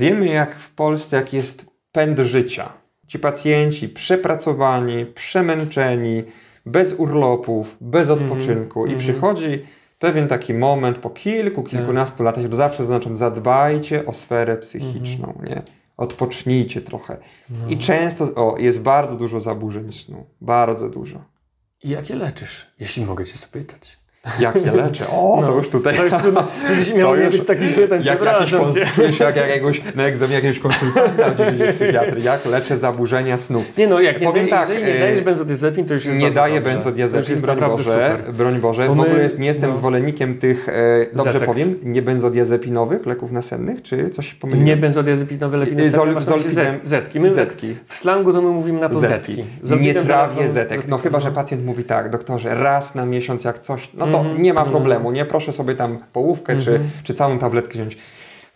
wiemy, jak w Polsce, jak jest pęd życia. Ci pacjenci przepracowani, przemęczeni, bez urlopów, bez odpoczynku. I przychodzi pewien taki moment po kilku, kilkunastu latach, to zawsze zaznaczam, zadbajcie o sferę psychiczną, nie? Odpocznijcie trochę. I często, o, jest bardzo dużo zaburzeń snu. Bardzo dużo. I jakie leczysz, jeśli mogę cię zapytać? Jak je leczę? O, to już tutaj... To już trudno, żeś miał nie być takich pytań, Jak jakiś, przepraszam czuję się jak, jak jakiegoś, na egzaminie jakiegoś konsultanta w dziedzinie psychiatry. Jak leczę zaburzenia snu? Nie no, jak nie, Powiem Powiem tak, jeżeli nie e, dajesz benzodiazepin, to już jest Nie daję benzodiazepin, broń Boże, super. broń Boże. Bo w ogóle jest, nie jestem no. zwolennikiem tych, e, dobrze Zetek. powiem, niebenzodiazepinowych leków nasennych, czy coś pomyliłem? Nie benzodiazepinowe lepiej Y, następne, zol- zolpidem- zetki. My, Zetki. W slangu to my mówimy na to zetki. Nie Zolpidem trawię zetek. No chyba, że pacjent mówi tak, doktorze, raz na miesiąc jak coś, no to Mhm. nie ma Mhm. problemu, nie? Proszę sobie tam połówkę czy, Mhm. czy całą tabletkę wziąć.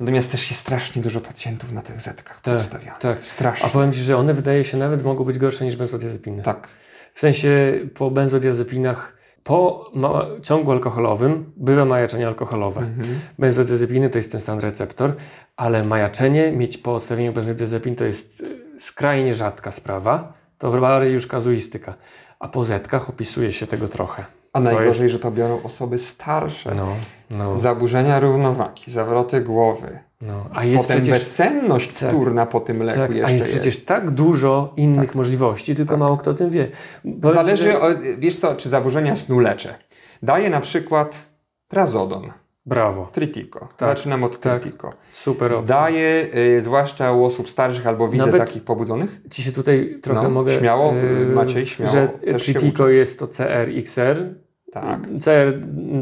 Natomiast też jest strasznie dużo pacjentów na tych zetkach Tak, tak. Strasznie. A powiem Ci, że one wydaje się nawet mogą być gorsze niż benzodiazepiny. Tak. W sensie po benzodiazepinach, po ciągu alkoholowym bywa majaczenie alkoholowe. Mhm. Benzodiazepiny to jest ten sam receptor, ale majaczenie mieć po odstawieniu benzodiazepin to jest y, skrajnie rzadka sprawa. To bardziej już kazuistyka. A po zetkach opisuje się tego trochę. A najgorzej, jest- że to biorą osoby starsze. No, no, Zaburzenia równowagi, zawroty głowy. no. A jest Potem przecież... bezsenność Tak. wtórna po tym leku Tak, jeszcze a jest przecież tak dużo innych możliwości, tylko mało kto o tym wie. Powiem Zależy, że- o, wiesz co, czy zaburzenia snu leczę. Daję na przykład trazodon, Brawo, tritico. Tak, Zaczynam od tak. tritico. super opcja. Daję, y, zwłaszcza u osób starszych albo widzę Nawet- takich pobudzonych. Ci się tutaj trochę No, mogę... śmiało, yy, Maciej, śmiało, Że Tritico jest to CR, XR. Tak. CR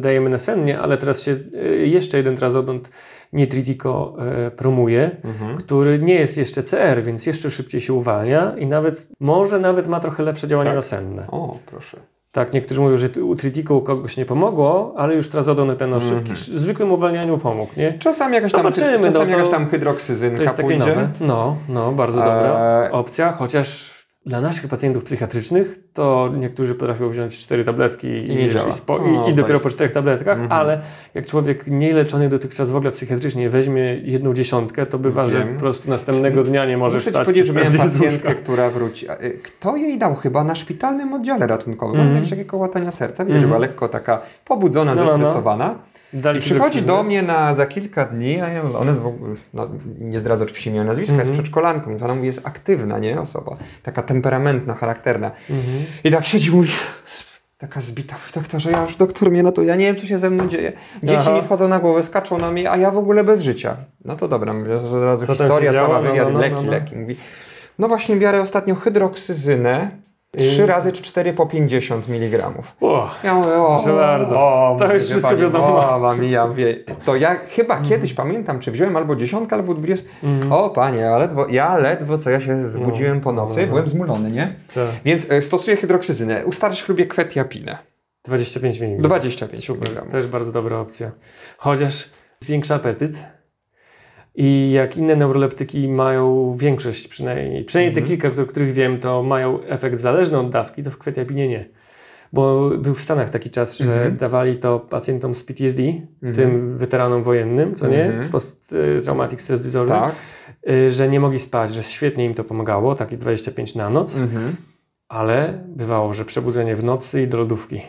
dajemy nasennie, ale teraz się yy, jeszcze jeden trazodont nie Tritico yy, promuje, Mhm. który nie jest jeszcze CR, więc jeszcze szybciej się uwalnia i nawet, może nawet ma trochę lepsze działanie Tak. nasenne. O, proszę. Tak, niektórzy mówią, że u Tritico u kogoś nie pomogło, ale już trazodon ten o szybki, zwykłym uwalnianiu pomógł, nie? Czasami jakaś tam, no czasami to- jakaś tam hydroksyzynka To jest pójdzie. nowe. No, no, bardzo dobra Eee. opcja, chociaż dla naszych pacjentów psychiatrycznych to niektórzy potrafią wziąć cztery tabletki i, działa. i, spo, No, i, i zdaję dopiero po czterech tabletkach, Mhm. ale jak człowiek nieleczony dotychczas w ogóle psychiatrycznie weźmie jedną dziesiątkę, to bywa, że Wiem. po prostu następnego dnia nie może Muszę wstać powiedzieć, że pacjentkę, która wróci. Y, Kto jej dał? Chyba na szpitalnym oddziale ratunkowym. Mhm. Ona miała jakieś kołatania serca. Widać, że Mhm. była lekko taka pobudzona, No, no, no. Dali I przychodzi do mnie na, za kilka dni, a ja, ona jest w ogóle, no, nie zdradzę oczywiście imienia nazwiska, jest Mhm. przedszkolanką, więc ona mówi, jest aktywna, nie? Osoba. Taka temperamentna, charakterna. Mhm. I tak siedzi mówi, taka zbita, doktorze, ja już doktor mnie na to, ja nie wiem, co się ze mną dzieje. Dzieci Aha. mi wchodzą na głowę, skaczą na mnie, a ja w ogóle bez życia. No to dobra, mówię, że od razu Co historia, cała No, wywiad, no, no, leki, no, no. leki. Mówi, no właśnie biorę ostatnio hydroksyzynę, trzy razy czy cztery po 50 mg. O, Ja mówię, o, Proszę bardzo. o, To mówię, już wszystko pani, wiadomo. O, mam ja wie. To ja chyba kiedyś pamiętam, czy wziąłem albo dziesiątkę, albo dwudziestkę. O panie, ja ledwo, ja ledwo co ja się zbudziłem po nocy, no, no. byłem zmulony, nie? co? Więc e, stosuję hydroksyzynę. U starszych lubię kwetiapinę. 25 minut. 25 Super, mg. też bardzo dobra opcja. Chociaż zwiększa apetyt i jak inne neuroleptyki mają większość przynajmniej, przynajmniej Mhm. te kilka, o których wiem, to mają efekt zależny od dawki, to w kwetiapinie nie. Bo był w Stanach taki czas, że Mhm. dawali to pacjentom z PTSD, tym weteranom wojennym, co nie, Mhm. z post-traumatic stress disorder, Tak. y, że nie mogli spać, że świetnie im to pomagało, takie 25 na noc, Mhm. ale bywało, że przebudzenie w nocy i do lodówki.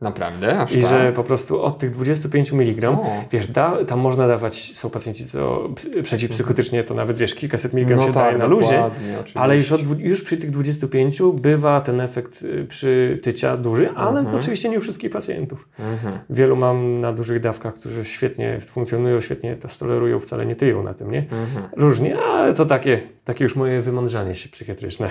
Naprawdę? Aż I tak? że po prostu od tych 25 mg, O. wiesz, da, tam można dawać, są pacjenci, co przeciwpsychotycznie, to nawet wiesz, kilkaset miligram no się tak, daje na luzie, oczywiście. ale już, od, już przy tych 25 bywa ten efekt y, przytycia duży, ale Mhm. oczywiście nie u wszystkich pacjentów. Mhm. Wielu mam na dużych dawkach, którzy świetnie funkcjonują, świetnie to tolerują, wcale nie tyją na tym, nie? Mhm. Różnie, ale to takie, takie już moje wymądrzanie się psychiatryczne.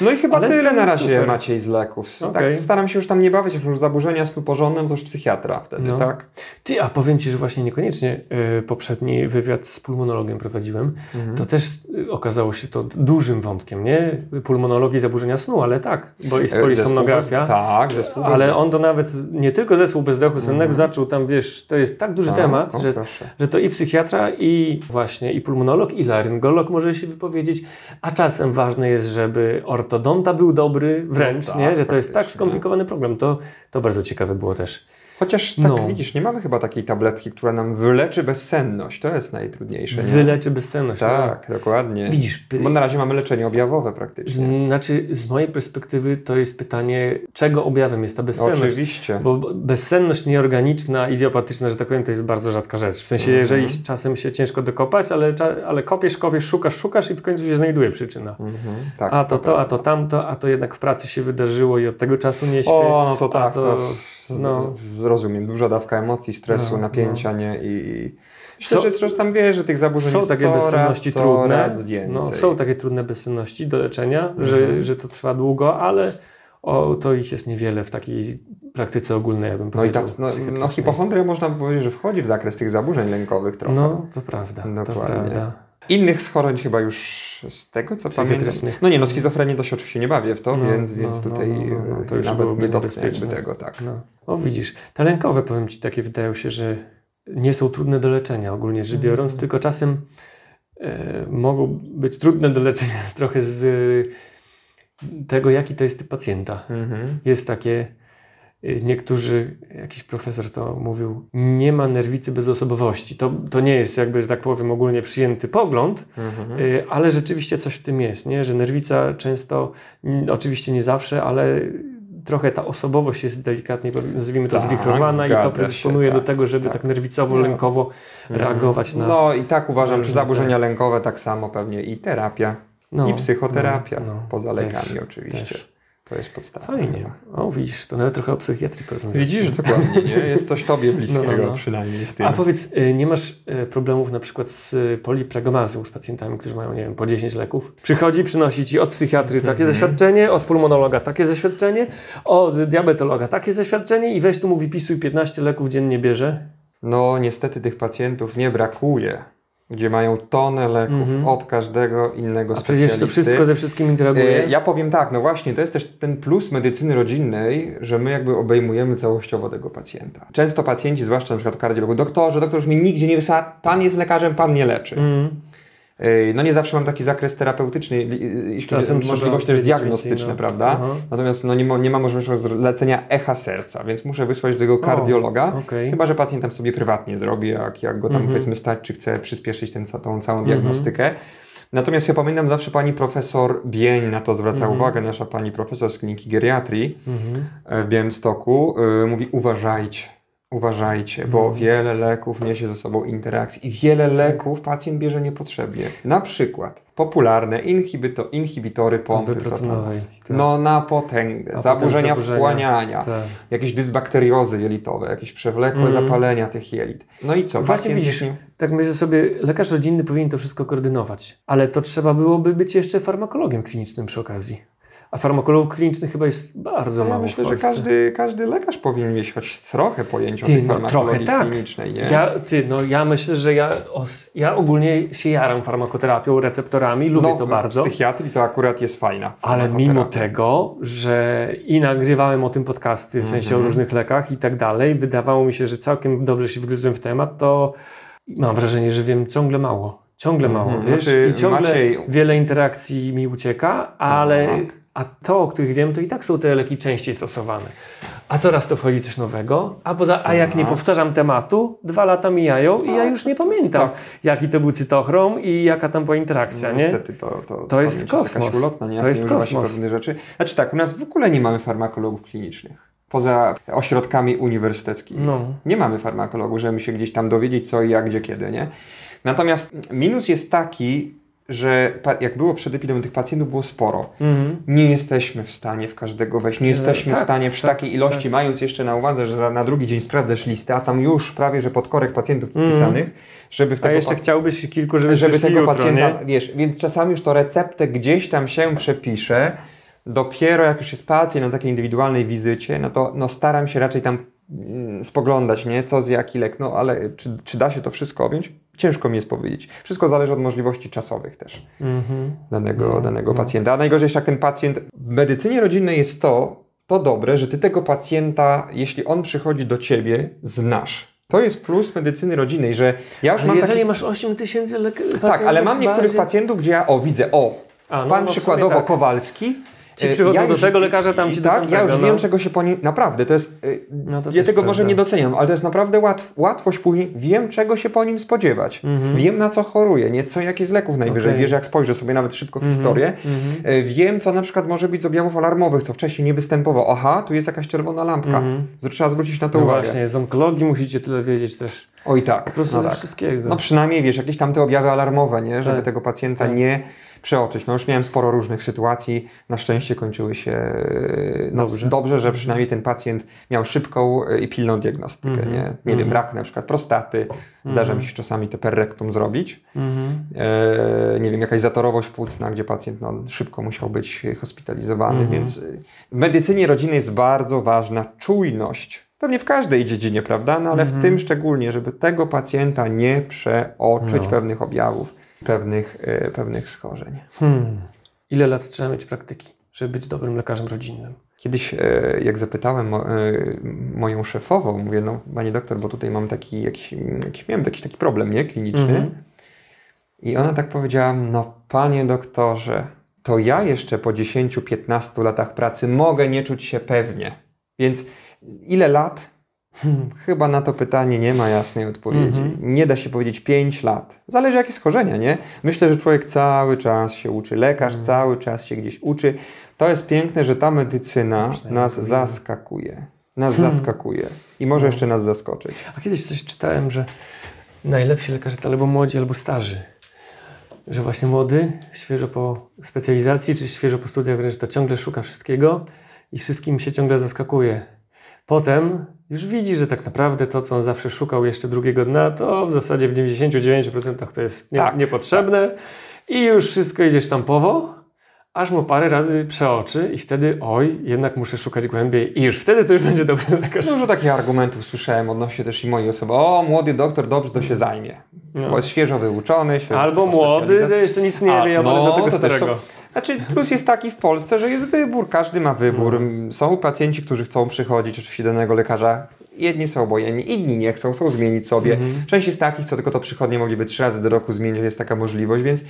No i chyba Ale tyle na razie super. Maciej z leków. Okej. Tak, staram się już tam nie bawić, już zaburzenia snu porządnym, to już psychiatra wtedy, No. tak? Ty, a powiem Ci, że właśnie niekoniecznie y, poprzedni wywiad z pulmonologiem prowadziłem. Mhm. To też y, okazało się to dużym wątkiem, nie? Pulmonologii zaburzenia snu, ale tak, bo jest E, polisomnografia. bez- Tak, zespół Ale on to nawet nie tylko zespół bezdechu sennego zaczął tam, wiesz, to jest tak duży A, temat, o, że, proszę. że to i psychiatra, i właśnie i pulmonolog, i laryngolog może się wypowiedzieć, a czasem ważne jest, żeby ortodonta był dobry wręcz, tak, nie? Że to jest tak skomplikowany problem. To, to bardzo ciekawe było też. Chociaż tak No. widzisz, nie mamy chyba takiej tabletki, która nam wyleczy bezsenność. To jest najtrudniejsze, nie? Wyleczy bezsenność. no Tak, dokładnie. Widzisz, Bo na razie mamy leczenie objawowe praktycznie. Znaczy, z mojej perspektywy to jest pytanie, czego objawem jest ta bezsenność. Oczywiście. Bo bezsenność nieorganiczna, idiopatyczna, że tak powiem, to jest bardzo rzadka rzecz. W sensie, Mhm. jeżeli czasem się ciężko dokopać, ale, ale kopiesz, kopiesz, szukasz, szukasz i w końcu się znajduje przyczyna. Mhm, tak, A to to, a prawda. to tamto, a to jednak w pracy się wydarzyło i od tego czasu nie śpię. O, no to tak, to, to, no. Zrozumiem. Duża dawka emocji, stresu, No, napięcia, nie? I, i myślę, Są- że zresztą wiesz, że tych zaburzeń Są jest takie coraz, bezsenności trudne. więcej. No, są takie trudne bezsenności do leczenia, Mhm. że, że to trwa długo, ale o, to ich jest niewiele w takiej praktyce ogólnej, ja bym No i powiedział. tak, no, no hipochondria można by powiedzieć, że wchodzi w zakres tych zaburzeń lękowych trochę. No, to prawda. To Dokładnie. prawda. Innych schoroń chyba już z tego co pamiętam. No nie, no schizofrenię to się oczywiście nie bawię w to, No, więc, no, więc no, tutaj no, no, no, to e, już nawet nie niebezpieczne. tego, tak. No. O widzisz, te lękowe powiem Ci takie wydają się, że nie są trudne do leczenia ogólnie rzecz biorąc, Mhm. tylko czasem e, mogą być trudne do leczenia trochę z tego, jaki to jest typ pacjenta. Mhm. Jest takie, niektórzy, jakiś profesor to mówił, nie ma nerwicy bez osobowości. To, to nie jest jakby, że tak powiem, ogólnie przyjęty pogląd, Mhm. Y, Ale rzeczywiście coś w tym jest, nie? że nerwica często, oczywiście nie zawsze, ale trochę ta osobowość jest delikatnie, nazwijmy to, Tak, zwichrowana i to się, predysponuje do tak, tego, żeby tak, tak. nerwicowo, No. lękowo reagować na... No i tak uważam, czy różne zaburzenia lękowe tak samo pewnie i terapia, no, i psychoterapia, no, no, poza też, lekami oczywiście. też. To jest podstawa. Fajnie. O, widzisz, to nawet trochę o psychiatrii porozmawialiśmy. Widzisz, dokładnie, nie? Jest coś tobie bliskiego No, no, no. przynajmniej w tym. A powiedz, y, nie masz y, problemów na przykład z y, poliplegomazją, z pacjentami, którzy mają, nie wiem, po 10 leków? Przychodzi, przynosi ci od psychiatry takie Mhm. zaświadczenie, od pulmonologa takie zaświadczenie, od diabetologa takie zaświadczenie i weź tu mu wypisuj 15 leków dziennie bierze. No niestety tych pacjentów nie brakuje, gdzie mają tonę leków Mhm. od każdego innego A przecież to specjalisty. wszystko ze wszystkim interaguje. Ja powiem tak, no właśnie, to jest też ten plus medycyny rodzinnej, że my jakby obejmujemy całościowo tego pacjenta. Często pacjenci, zwłaszcza na przykład kardiologów, doktorze, doktor już mi nigdzie nie wysyła, pan jest lekarzem, pan nie leczy. Mm. No nie zawsze mam taki zakres terapeutyczny, li- jeśli Czasem możliwość też diagnostyczne, no. prawda? Natomiast no nie, ma, nie ma możliwości zlecenia echa serca, więc muszę wysłać do tego kardiologa. okej. Chyba, że pacjent tam sobie prywatnie zrobi, jak, jak go tam Mhm. powiedzmy stać, czy chce przyspieszyć ten, tą całą diagnostykę. Natomiast ja pamiętam zawsze pani profesor Bień na to zwraca Mhm. uwagę, nasza pani profesor z kliniki geriatrii Mhm. e, w Białymstoku, y, mówi uważajcie. Uważajcie, bo Mhm. wiele leków niesie ze sobą interakcji i wiele leków pacjent bierze niepotrzebnie. Na przykład popularne inhibito, inhibitory pompy protonowej. Tak. No na potęgę, zaburzenia zaburzenia. wchłaniania, Tak. jakieś dysbakteriozy jelitowe, jakieś przewlekłe Mhm. zapalenia tych jelit. No i co? Właśnie pacjent widzisz, nie- tak myślę sobie, lekarz rodzinny powinien to wszystko koordynować, ale to trzeba byłoby być jeszcze farmakologiem klinicznym przy okazji. A farmakologów klinicznych chyba jest bardzo Ja mało myślę, że każdy, każdy lekarz powinien mieć choć trochę pojęcia o tej no, farmakologii trochę tak. klinicznej, nie? Ja, ty, no ja myślę, że ja, os, ja ogólnie się jaram farmakoterapią, receptorami, lubię no, to bardzo. W psychiatrii to akurat jest fajna. Ale mimo tego, że i nagrywałem o tym podcasty, w sensie Mhm. o różnych lekach i tak dalej, wydawało mi się, że całkiem dobrze się wgryzłem w temat, to mam wrażenie, że wiem ciągle mało. Ciągle mało, Mhm. wiesz? Znaczy, I ciągle Maciej- wiele interakcji mi ucieka, ale Tak. A to, o których wiem, to i tak są te leki częściej stosowane. A coraz to wchodzi coś nowego, a, poza, a jak nie Tak. powtarzam tematu, dwa lata mijają i ja już nie pamiętam, Tak. jaki to był cytochrom i jaka tam była interakcja, No, nie? Niestety to, to, To jest pamięć kosmos. ulotna, nie? To jest nie używa się kosmos. rzeczy. Znaczy tak, u nas w ogóle nie mamy farmakologów klinicznych. Poza ośrodkami uniwersyteckimi. No. Nie mamy farmakologów, żeby się gdzieś tam dowiedzieć co i jak, gdzie, kiedy, nie? Natomiast minus jest taki, że jak było przed epidemią, tych pacjentów było sporo. Mhm. Nie jesteśmy w stanie w każdego wejść. Nie Nie, jesteśmy tak, w stanie przy tak, takiej ilości, tak. mając jeszcze na uwadze, że za, na drugi dzień sprawdzasz listę, a tam już prawie, że pod korek pacjentów Mhm. wpisanych, żeby w A tego jeszcze pa- chciałbyś kilku, żeby, żeby tego jutro, pacjenta, nie? wiesz, więc czasami już to receptę gdzieś tam się przepisze, dopiero jak już jest pacjent na takiej indywidualnej wizycie, no to no staram się raczej tam spoglądać, nie, co z jaki lek, no ale czy, czy da się to wszystko objąć? Ciężko mi jest powiedzieć. Wszystko zależy od możliwości czasowych też Mhm. danego, No, danego no. pacjenta. A najgorzej jest jak ten pacjent, w medycynie rodzinnej jest to, to dobre, że ty tego pacjenta, jeśli on przychodzi do ciebie, znasz. To jest plus medycyny rodzinnej, że ja już Ale mam jeżeli taki... masz 8 tysięcy lek- pacjentów Tak, ale mam niektórych bazie- pacjentów, gdzie ja, o widzę, o, A, no, pan no, przykładowo tak. Kowalski. Ci e, przychodzą do już- tego lekarza, tam ci do Tak, ja już no. wiem, czego się po nim... Naprawdę, to jest... e, No to ja tego może prawda. nie doceniam, ale to jest naprawdę łatw, łatwość później. Wiem, czego się po nim spodziewać. Wiem, na co choruje, nie co, jakie z leków najwyżej Mhm. Bierze, jak spojrzę sobie nawet szybko w historię. Mhm. E, Wiem, co na przykład może być z objawów alarmowych, co wcześniej nie występowało. Aha, tu jest jakaś czerwona lampka. Mhm. Trzeba zwrócić na to No uwagę. właśnie, z onkologii musicie tyle wiedzieć też. Oj tak, Po prostu no ze tak. wszystkiego. No przynajmniej, wiesz, jakieś tam te objawy alarmowe, nie? Żeby Tak. tego pacjenta Tak. nie przeoczyć. No już miałem sporo różnych sytuacji. Na szczęście kończyły się e, no, Dobrze. dobrze. że przynajmniej ten pacjent miał szybką e, i pilną diagnostykę, Mhm. nie? Nie wiem, Mhm. rak na przykład prostaty. Zdarza mi się czasami te perrektum zrobić. Mhm. E, nie wiem, jakaś zatorowość płucna, gdzie pacjent no, szybko musiał być hospitalizowany, Mhm. więc y, w medycynie rodzinnej jest bardzo ważna czujność. Pewnie w każdej dziedzinie, prawda? No ale Mhm. w tym szczególnie, żeby tego pacjenta nie przeoczyć No. pewnych objawów, pewnych, e, pewnych schorzeń. Hmm. Ile lat trzeba mieć praktyki, żeby być dobrym lekarzem rodzinnym? Kiedyś, e, jak zapytałem e, moją szefową, mówię, no pani doktor, bo tutaj mam taki, jakiś, jakiś miałem jakiś taki problem, nie, kliniczny. Mhm. I ona tak powiedziała, no panie doktorze, to ja jeszcze po 10-15 latach pracy mogę nie czuć się pewnie. Więc ile lat? Chyba na to pytanie nie ma jasnej odpowiedzi. Mhm. Nie da się powiedzieć 5 lat. Zależy jakie schorzenia, nie? Myślę, że człowiek cały czas się uczy, lekarz Mhm. cały czas się gdzieś uczy. To jest piękne, że ta medycyna nas zaskakuje. Nas Hmm. zaskakuje i może jeszcze nas zaskoczyć. A kiedyś coś czytałem, że najlepsi lekarze to albo młodzi, albo starzy. Że właśnie młody, świeżo po specjalizacji, czy świeżo po studiach wręcz, to ciągle szuka wszystkiego i wszystkim się ciągle zaskakuje. Potem już widzi, że tak naprawdę to, co on zawsze szukał jeszcze drugiego dna, to w zasadzie w 99% to jest nie, Tak, niepotrzebne i już wszystko idzie sztampowo, aż mu parę razy przeoczy i wtedy oj, jednak muszę szukać głębiej i już wtedy to już będzie dobry lekarz. Dużo takich argumentów słyszałem odnośnie też i mojej osoby. O, młody doktor dobrze to się zajmie. No. Bo jest świeżo wyuczony. Świeżo Albo młody, jeszcze nic nie A, wie, ja no, do tego starego. Znaczy, plus jest taki w Polsce, że jest wybór, każdy ma wybór. Są pacjenci, którzy chcą przychodzić oczywiście do danego lekarza. Jedni są obojętni, inni nie chcą, chcą zmienić sobie. Mhm. Część jest takich, co tylko to przychodnie mogliby trzy razy do roku zmienić, jest taka możliwość, więc y,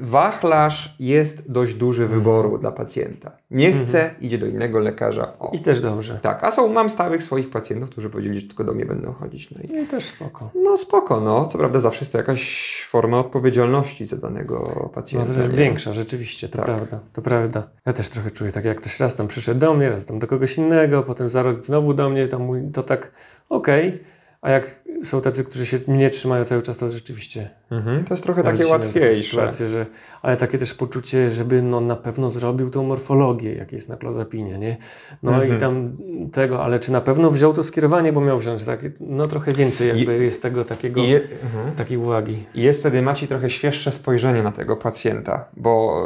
wachlarz jest dość duży Mhm. wyboru dla pacjenta. Nie chce, idzie do innego lekarza. O. I też dobrze. Tak, a są, mam stałych swoich pacjentów, którzy powiedzieli, że tylko do mnie będą chodzić. No i I też spoko. no spoko, no. Co prawda zawsze jest to jakaś forma odpowiedzialności za danego No pacjenta. to też nie? większa, rzeczywiście, to Tak. prawda. To prawda. Ja też trochę czuję, tak jak ktoś raz tam przyszedł do mnie, raz tam do kogoś innego, potem za rok znowu do mnie, tam mój, to to tak okej, a jak są tacy, którzy się mnie trzymają cały czas, to rzeczywiście Mhm, to jest trochę takie łatwiejsze. sytuację, że, ale takie też poczucie, żeby no, na pewno zrobił tą morfologię, jak jest na klozapinie, nie? No Mhm. i tam tego, ale czy na pewno wziął to skierowanie, bo miał wziąć takie, no trochę więcej jakby jest tego takiego, je, mhm. takiej uwagi. I jest wtedy Maciej trochę świeższe spojrzenie na tego pacjenta, bo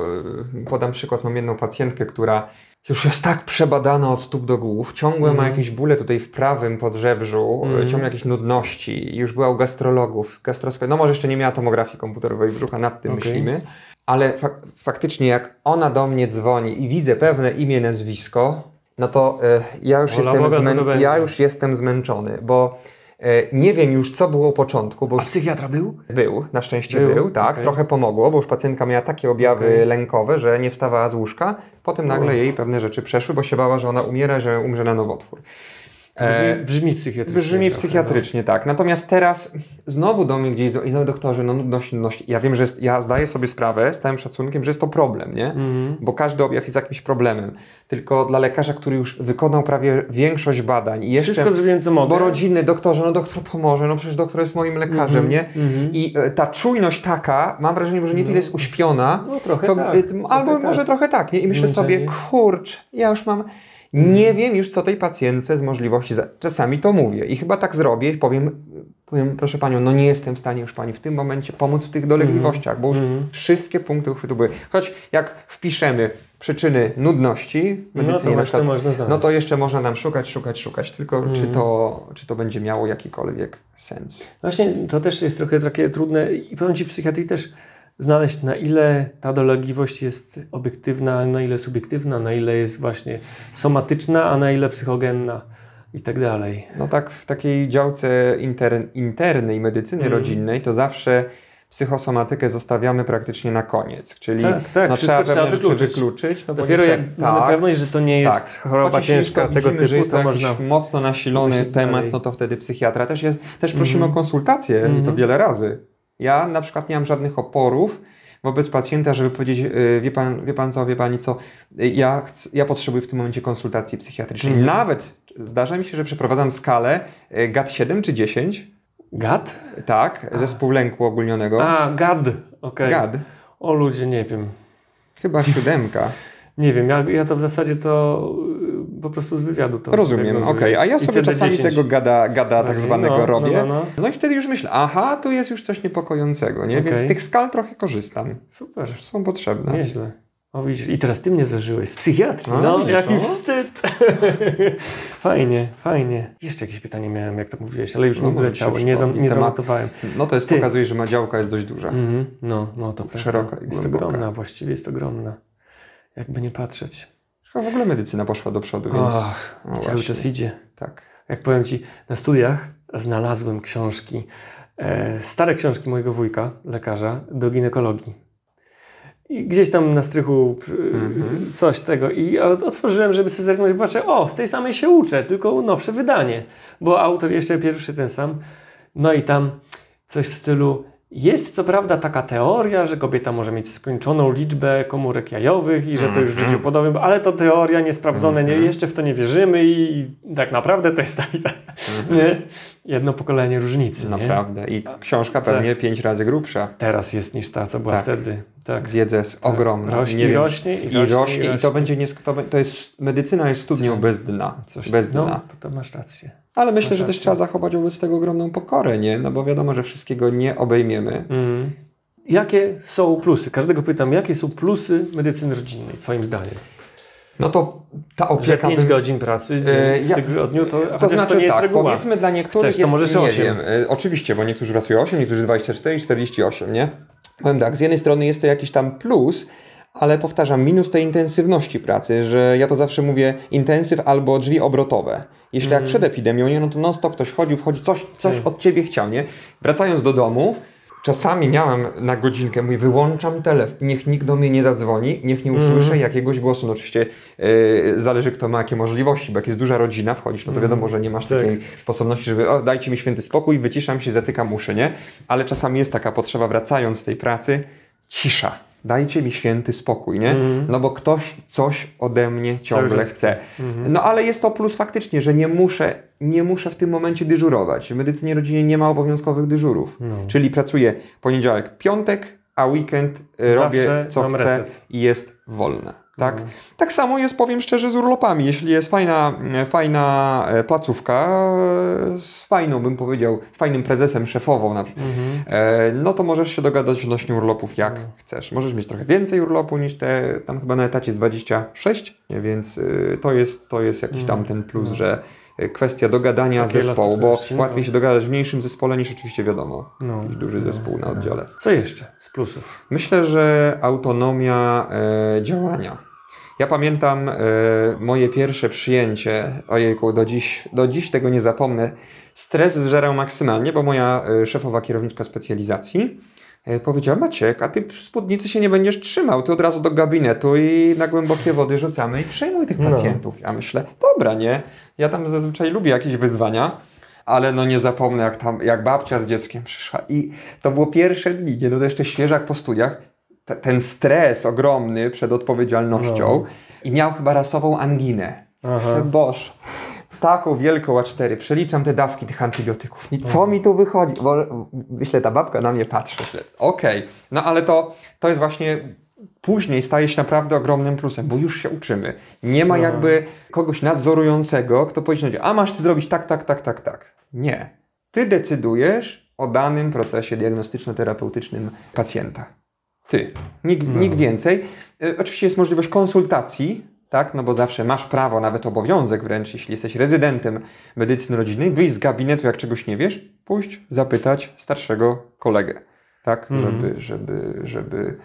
e, podam przykład, mam jedną pacjentkę, która już jest tak przebadana od stóp do głów, ciągle ma jakieś bóle tutaj w prawym podżebrzu, Mhm. ciągle jakieś nudności. Już była u gastrologów, gastroskopii, no może jeszcze nie miała tomografii komputerowej brzucha, nad tym Okej. myślimy, ale fak faktycznie jak ona do mnie dzwoni i widzę pewne imię, nazwisko, no to e, ja, już jestem Boga, ja już jestem zmęczony, bo nie wiem już co było u początku, bo A psychiatra był? był, na szczęście Był, był, tak. okej. Trochę pomogło, bo już pacjentka miała takie objawy Okej. lękowe, że nie wstawała z łóżka. Potem nagle jej pewne rzeczy przeszły, bo się bała, że ona umiera, że umrze na nowotwór. Brzmi, brzmi psychiatrycznie. Brzmi trochę, psychiatrycznie, tak. Natomiast teraz znowu do mnie gdzieś, i no doktorze, no nudność, nudność. Ja wiem, że jest, ja zdaję sobie sprawę z całym szacunkiem, że jest to problem, nie? Mhm. Bo każdy objaw jest jakimś problemem. Tylko dla lekarza, który już wykonał prawie większość badań i No. jeszcze... Wszystko zrobiłem, co mogę. Bo rodzinny doktorze, no doktor pomoże, no przecież doktor jest moim lekarzem, Mhm, nie? mhm. I e, ta czujność taka, mam wrażenie, że nie tyle jest uśpiona, No, trochę co, tak, e, trochę albo tak. może trochę tak, nie? I myślę sobie, Zmęczenie. kurcz, ja już mam, nie wiem już co tej pacjentce z możliwości, za... czasami to mówię i chyba tak zrobię i powiem, powiem, proszę Panią, no nie jestem w stanie już Pani w tym momencie pomóc w tych dolegliwościach, bo już Mhm. wszystkie punkty uchwytu były. Choć jak wpiszemy przyczyny nudności w No medycynie to na jeszcze przykład, można znaleźć. no to jeszcze można nam szukać, szukać, szukać, tylko czy, Mhm. to, czy to będzie miało jakikolwiek sens. Właśnie to też jest trochę takie trudne i powiem Ci w psychiatrii też znaleźć na ile ta dolegliwość jest obiektywna, na ile subiektywna, na ile jest właśnie somatyczna, a na ile psychogenna i tak dalej. No tak w takiej działce inter, internej medycyny Mhm. rodzinnej to zawsze psychosomatykę zostawiamy praktycznie na koniec, czyli Tak, tak, no, trzeba pewne rzeczy wykluczyć. wykluczyć. No Dopiero jak niestety- mamy tak, pewność, że to nie jest tak. choroba ciężka tego widzimy, że typu, jest to można... mocno nasilony temat, dalej. no to wtedy psychiatra też jest, też prosimy Mhm. o konsultację i to Mhm. wiele razy. Ja na przykład nie mam żadnych oporów wobec pacjenta, żeby powiedzieć, y, wie pan, wie pan co, wie pani co, ja, chcę, ja potrzebuję w tym momencie konsultacji psychiatrycznej. Mhm. Nawet zdarza mi się, że przeprowadzam skalę y, GAT-7 czy 10, Gad? tak, zespół lęku ogólnionego. A, gad. Okej. GAD, O ludzie, nie wiem. chyba siódemka. Nie wiem, ja, ja to w zasadzie to po prostu z wywiadu to Rozumiem, okej. z- A ja sobie czasami CD10. tego gada, gada tak Okej, zwanego no, robię. no, no, No i wtedy już myślę, aha, tu jest już coś niepokojącego, nie? Więc z tych skal trochę korzystam. Super, Są potrzebne. nieźle. O widzisz, i teraz ty mnie zażyłeś z psychiatrii. A, No, widzisz, jaki no. wstyd. fajnie, fajnie. Jeszcze jakieś pytanie miałem, jak to mówiłeś, ale już No, mi wyleciało, ci nie, zam, nie zanotowałem. No to jest Ty. pokazuje, że ma działka jest dość duża. Mhm. No, no to prawda. Szeroka i Jest głęboka. ogromna, właściwie jest ogromna. Jakby nie patrzeć. Chyba w ogóle medycyna poszła do przodu, więc Och, no cały właśnie. czas idzie. tak. Jak powiem Ci, na studiach znalazłem książki, e, stare książki mojego wujka, lekarza, do ginekologii. I gdzieś tam na strychu Mhm. coś tego. I otworzyłem, żeby sobie zerknąć patrzę, o, z tej samej się uczę, tylko nowsze wydanie. Bo autor jeszcze pierwszy ten sam. No i tam coś w stylu, jest co prawda taka teoria, że kobieta może mieć skończoną liczbę komórek jajowych i że to już w Mhm. życiu podowym, ale to teoria niesprawdzone, nie, jeszcze w to nie wierzymy i tak naprawdę to jest tak, tak nie? Jedno pokolenie różnicy. Nie? Naprawdę. I książka Tak. pewnie pięć razy grubsza. Teraz jest niż ta, co była Tak. wtedy. Tak. Wiedza jest ogromna. Rośnie, Nie i rośnie, i I rośnie, rośnie, i to rośnie. będzie nie, to, jest, medycyna jest studnią Tak. bez dna. Coś bez no, dna. to masz rację. Ale myślę, Masz że też rację. trzeba zachować wobec tego ogromną pokorę, nie? No bo wiadomo, że wszystkiego nie obejmiemy. Mm. Jakie są plusy? Każdego pytam, jakie są plusy medycyny rodzinnej, Twoim zdaniem? No to ta Że opieka... 5 bym- godzin pracy E, w ja- tygodniu, to, To znaczy to nie jest tak, reguła. powiedzmy dla niektórych Chcesz, to jest, możesz nie 8. wiem, e, oczywiście, bo niektórzy pracują 8, niektórzy 24 i 48, nie? Powiem tak, z jednej strony jest to jakiś tam plus, ale powtarzam, minus tej intensywności pracy, że ja to zawsze mówię intensyw albo drzwi obrotowe. Jeśli Mhm. jak przed epidemią, nie, no to non stop ktoś wchodził, wchodzi, coś, coś od ciebie chciał, nie? Wracając do domu, Czasami miałem na godzinkę, mówię, wyłączam telefon, niech nikt do mnie nie zadzwoni, niech nie usłyszę jakiegoś głosu. No oczywiście yy, zależy kto ma jakie możliwości, bo jak jest duża rodzina, wchodzisz, no to wiadomo, że nie masz Tak. takiej sposobności, żeby o, dajcie mi święty spokój, wyciszam się, zatykam uszy, nie? Ale czasami jest taka potrzeba, wracając z tej pracy, cisza. Dajcie mi święty spokój, nie? No bo ktoś coś ode mnie ciągle chce. No ale jest to plus faktycznie, że nie muszę nie muszę w tym momencie dyżurować. W medycynie rodzinnej nie ma obowiązkowych dyżurów. No. Czyli pracuję poniedziałek, piątek, a weekend robię Zawsze co mam chcę reset. i jest wolne. Tak? No. tak samo jest, powiem szczerze, z urlopami. Jeśli jest fajna, e, fajna e, placówka e, z fajną, bym powiedział, z fajnym prezesem, szefową na przykład, Mhm. e, no to możesz się dogadać odnośnie urlopów jak No. chcesz. Możesz mieć trochę więcej urlopu niż te, tam chyba na etacie jest 26, nie? więc y, to, jest, to jest jakiś tam ten plus, że y, kwestia dogadania Takiej zespołu, bo no. łatwiej się dogadać w mniejszym zespole niż oczywiście wiadomo, No. jakiś duży zespół na oddziale. Co jeszcze z plusów? Myślę, że autonomia e, działania. Ja pamiętam e, moje pierwsze przyjęcie, ojejku, do dziś, do dziś tego nie zapomnę. Stres zżerał maksymalnie, bo moja e, szefowa kierowniczka specjalizacji e, powiedziała, Maciek, a ty w spódnicy się nie będziesz trzymał, ty od razu do gabinetu i na głębokie wody rzucamy i przejmuj tych No. pacjentów. Ja myślę, dobra, nie, ja tam zazwyczaj lubię jakieś wyzwania, ale no nie zapomnę, jak tam, jak babcia z dzieckiem przyszła i to było pierwsze dni, nie, no to jeszcze świeżak po studiach, te- ten stres ogromny przed odpowiedzialnością No. i miał chyba rasową anginę. Aha. Boż, taką wielką A4, przeliczam te dawki tych antybiotyków i co mi tu wychodzi? Bo myślę, ta babka na mnie patrzy, że okej, no ale to, to jest właśnie później staje się naprawdę ogromnym plusem, bo już się uczymy. Nie ma No. jakby kogoś nadzorującego, kto powiedzieć, a masz ty zrobić tak, tak, tak, tak, tak. Nie. Ty decydujesz o danym procesie diagnostyczno-terapeutycznym pacjenta. Ty. Nikt, No. nikt więcej. Y, Oczywiście jest możliwość konsultacji, tak? No bo zawsze masz prawo, nawet obowiązek wręcz, jeśli jesteś rezydentem medycyny rodzinnej, wyjść z gabinetu, jak czegoś nie wiesz, pójść, zapytać starszego kolegę, tak? Mhm. Żeby, żeby, żeby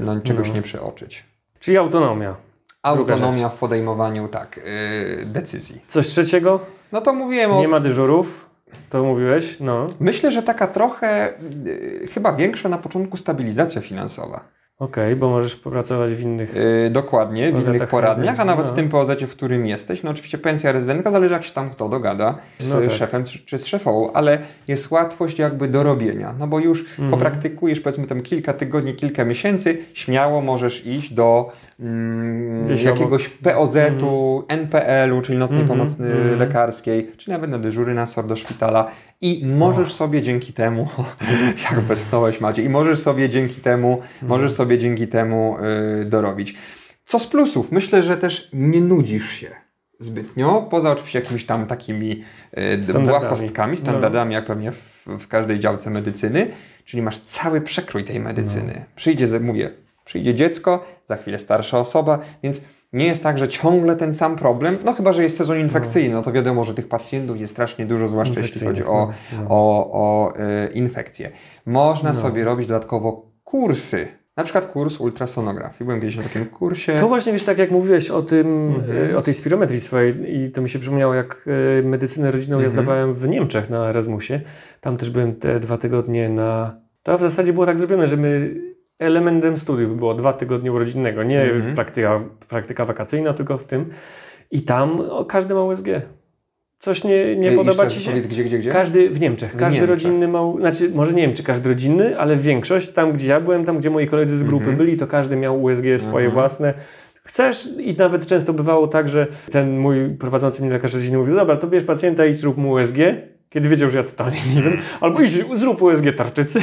no, czegoś No. nie przeoczyć. Czyli autonomia. Autonomia w podejmowaniu, tak, y, decyzji. Coś trzeciego? No to mówiłem o... Nie ma dyżurów. To mówiłeś? No. Myślę, że taka trochę, y, chyba większa na początku stabilizacja finansowa. Okej, bo możesz popracować w innych. Yy, dokładnie, w innych poradniach, a nawet no. w tym POZ, w którym jesteś. No oczywiście pensja rezydentka, zależy jak się tam kto dogada z No tak. szefem czy, czy z szefową, ale jest łatwość jakby do robienia, no bo już Mhm. popraktykujesz powiedzmy tam kilka tygodni, kilka miesięcy, śmiało możesz iść do mm, Gdzieś jakiegoś POZ-u, NPL-u, czyli nocnej Mhm, pomocy mhm. lekarskiej, czy nawet na dyżury na SOR do szpitala i możesz sobie dzięki temu, jak besnąłeś Macie, i możesz sobie dzięki temu, możesz sobie dzięki temu y, dorobić. Co z plusów? Myślę, że też nie nudzisz się zbytnio, poza oczywiście jakimiś tam takimi y, Standardami. błahostkami, standardami, jak pewnie w, w każdej działce medycyny, czyli masz cały przekrój tej medycyny. Przyjdzie, ze- mówię, przyjdzie dziecko, za chwilę starsza osoba, więc nie jest tak, że ciągle ten sam problem, no chyba, że jest sezon infekcyjny, no to wiadomo, że tych pacjentów jest strasznie dużo, zwłaszcza jeśli chodzi o, Infekcyjnych, o, o y, infekcje. Można No. sobie robić dodatkowo kursy, na przykład kurs ultrasonografii. Byłem kiedyś na takim kursie. To właśnie wiesz, tak jak mówiłeś o tym, Mhm. e, o tej spirometrii swojej i to mi się przypomniało, jak e, medycynę rodzinną ja Mhm. zdawałem w Niemczech na Erasmusie. Tam też byłem te dwa tygodnie na... To w zasadzie było tak zrobione, że my elementem studiów było dwa tygodnie urodzinnego, nie Mhm. praktyka, praktyka wakacyjna, tylko w tym. I tam o, każdy ma USG. Coś nie, nie Ej, podoba jeszcze ci się? Powiedz, gdzie, gdzie, gdzie? Każdy w Niemczech, każdy Niemczech. rodzinny ma, znaczy może nie wiem czy każdy rodzinny, ale większość, tam gdzie ja byłem, tam gdzie moi koledzy z grupy Mhm. byli, to każdy miał USG swoje Mhm. własne. Chcesz i nawet często bywało tak, że ten mój prowadzący mnie lekarz rodzinny mówił, dobra, to bierz pacjenta i zrób mu USG, kiedy wiedział, że ja totalnie nie wiem, albo idź, zrób USG tarczycy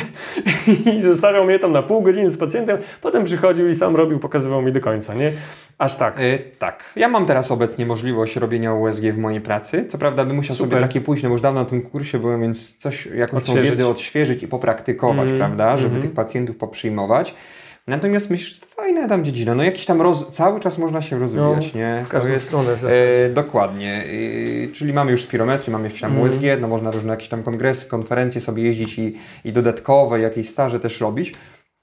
i zostawiał mnie tam na pół godziny z pacjentem, potem przychodził i sam robił, pokazywał mi do końca, nie? Aż tak. Y, tak. Ja mam teraz obecnie możliwość robienia USG w mojej pracy. Co prawda bym musiał Super. sobie takie pójść, no bo już dawno na tym kursie byłem, więc coś, jakąś tą wiedzę odświeżyć i popraktykować, Mm, prawda, żeby mhm. tych pacjentów poprzyjmować. Natomiast myślę, że to fajna tam dziedzina. No jakiś tam roz... cały czas można się rozwijać, nie? No, w każdą jest, stronę w zasadzie. E, dokładnie. E, czyli mamy już spirometrię, mamy jakieś tam Mm. USG, no można różne jakieś tam kongresy, konferencje sobie jeździć i, i dodatkowe jakieś staże też robić.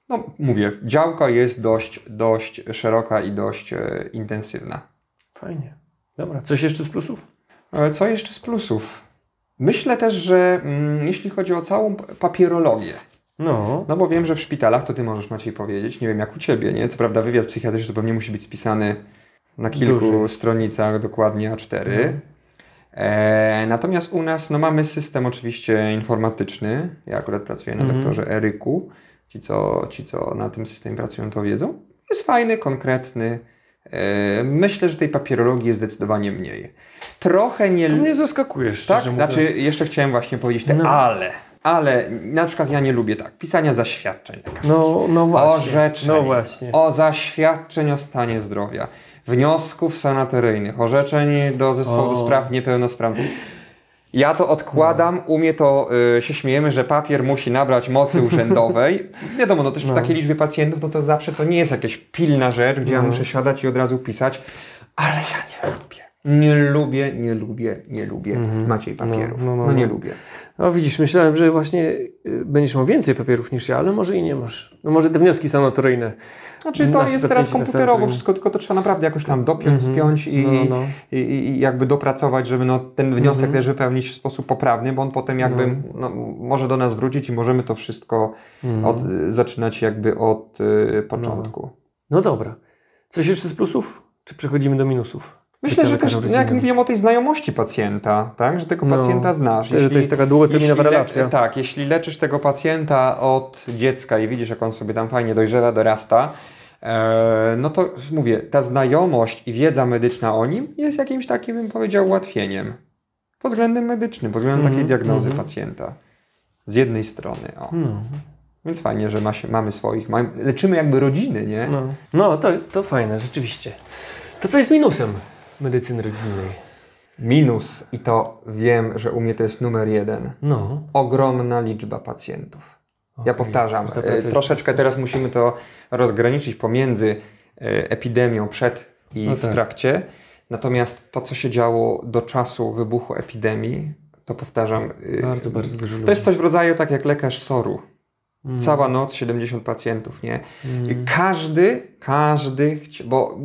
No mówię, działka jest dość, dość szeroka i dość e, intensywna. Fajnie. Dobra, coś jeszcze z plusów? E, Co jeszcze z plusów? Myślę też, że mm, jeśli chodzi o całą papierologię, No, no bo wiem, że w szpitalach, to ty możesz Maciej powiedzieć, nie wiem jak u ciebie, nie? Co prawda wywiad psychiatryczny to pewnie musi być spisany na kilku Duży stronicach, dokładnie A4. Mhm. E, natomiast u nas no, mamy system oczywiście informatyczny. Ja akurat pracuję na Mhm. doktorze Eryku. Ci co, ci, co na tym systemie pracują, to wiedzą. Jest fajny, konkretny, E, myślę, że tej papierologii jest zdecydowanie mniej. Trochę nie... To mnie zaskakuje, szczerze Tak, mówiąc. znaczy jeszcze chciałem właśnie powiedzieć te No. ale. Ale na przykład ja nie lubię tak, pisania zaświadczeń lekarskich. No, no właśnie. Orzeczeń. No właśnie. O zaświadczeń o stanie zdrowia. Wniosków sanatoryjnych, orzeczeń do zespołu O. do spraw niepełnosprawnych. Ja to odkładam, u mnie to y, się śmiejemy, że papier musi nabrać mocy urzędowej. Wiadomo, no też przy No. takiej liczbie pacjentów, no to zawsze to nie jest jakaś pilna rzecz, gdzie ja No. muszę siadać i od razu pisać, ale ja nie lubię. Nie lubię, nie lubię, nie lubię Maciej papierów. No, No, no, no, nie no. lubię. No widzisz, myślałem, że właśnie y, będziesz miał więcej papierów niż ja, ale może i nie masz. No może te wnioski sanatoryjne. Znaczy to Nasi jest teraz komputerowo wszystko, tylko to trzeba naprawdę jakoś tam dopiąć, spiąć i, No, no. I, i, jakby dopracować, żeby no, ten wniosek też wypełnić w sposób poprawny, bo on potem jakby no. może do nas wrócić i możemy to wszystko od, zaczynać jakby od y, początku. No dobra. Coś jeszcze z plusów? Czy przechodzimy do minusów? Myślę, że też, lekarzem jak rodzinnym? mówiłem o tej znajomości pacjenta, tak, że tego No, pacjenta znasz. to- że to jest taka długoterminowa jeśli relacja. tak, jeśli leczysz tego pacjenta od dziecka i widzisz, jak on sobie tam fajnie dojrzewa, dorasta, e, no to mówię, ta znajomość i wiedza medyczna o nim jest jakimś takim, bym powiedział, ułatwieniem. Pod względem medycznym, pod względem takiej diagnozy pacjenta. Z jednej strony. O. No, Więc fajnie, że ma się, mamy swoich, mamy, leczymy jakby rodziny, nie? no. no to, to fajne, rzeczywiście. To co jest minusem medycyny rodzinnej? Minus, i to wiem, że u mnie to jest numer jeden. No. ogromna liczba pacjentów. Ja Okej. powtarzam, e, jest troszeczkę teraz musimy to rozgraniczyć pomiędzy e, epidemią przed i No w tak. trakcie. Natomiast to, co się działo do czasu wybuchu epidemii, to powtarzam. e, Bardzo, bardzo dużo ludzi. To jest coś w rodzaju tak jak lekarz SOR-u. Mm. Cała noc 70 pacjentów, nie? I każdy, każdy, bo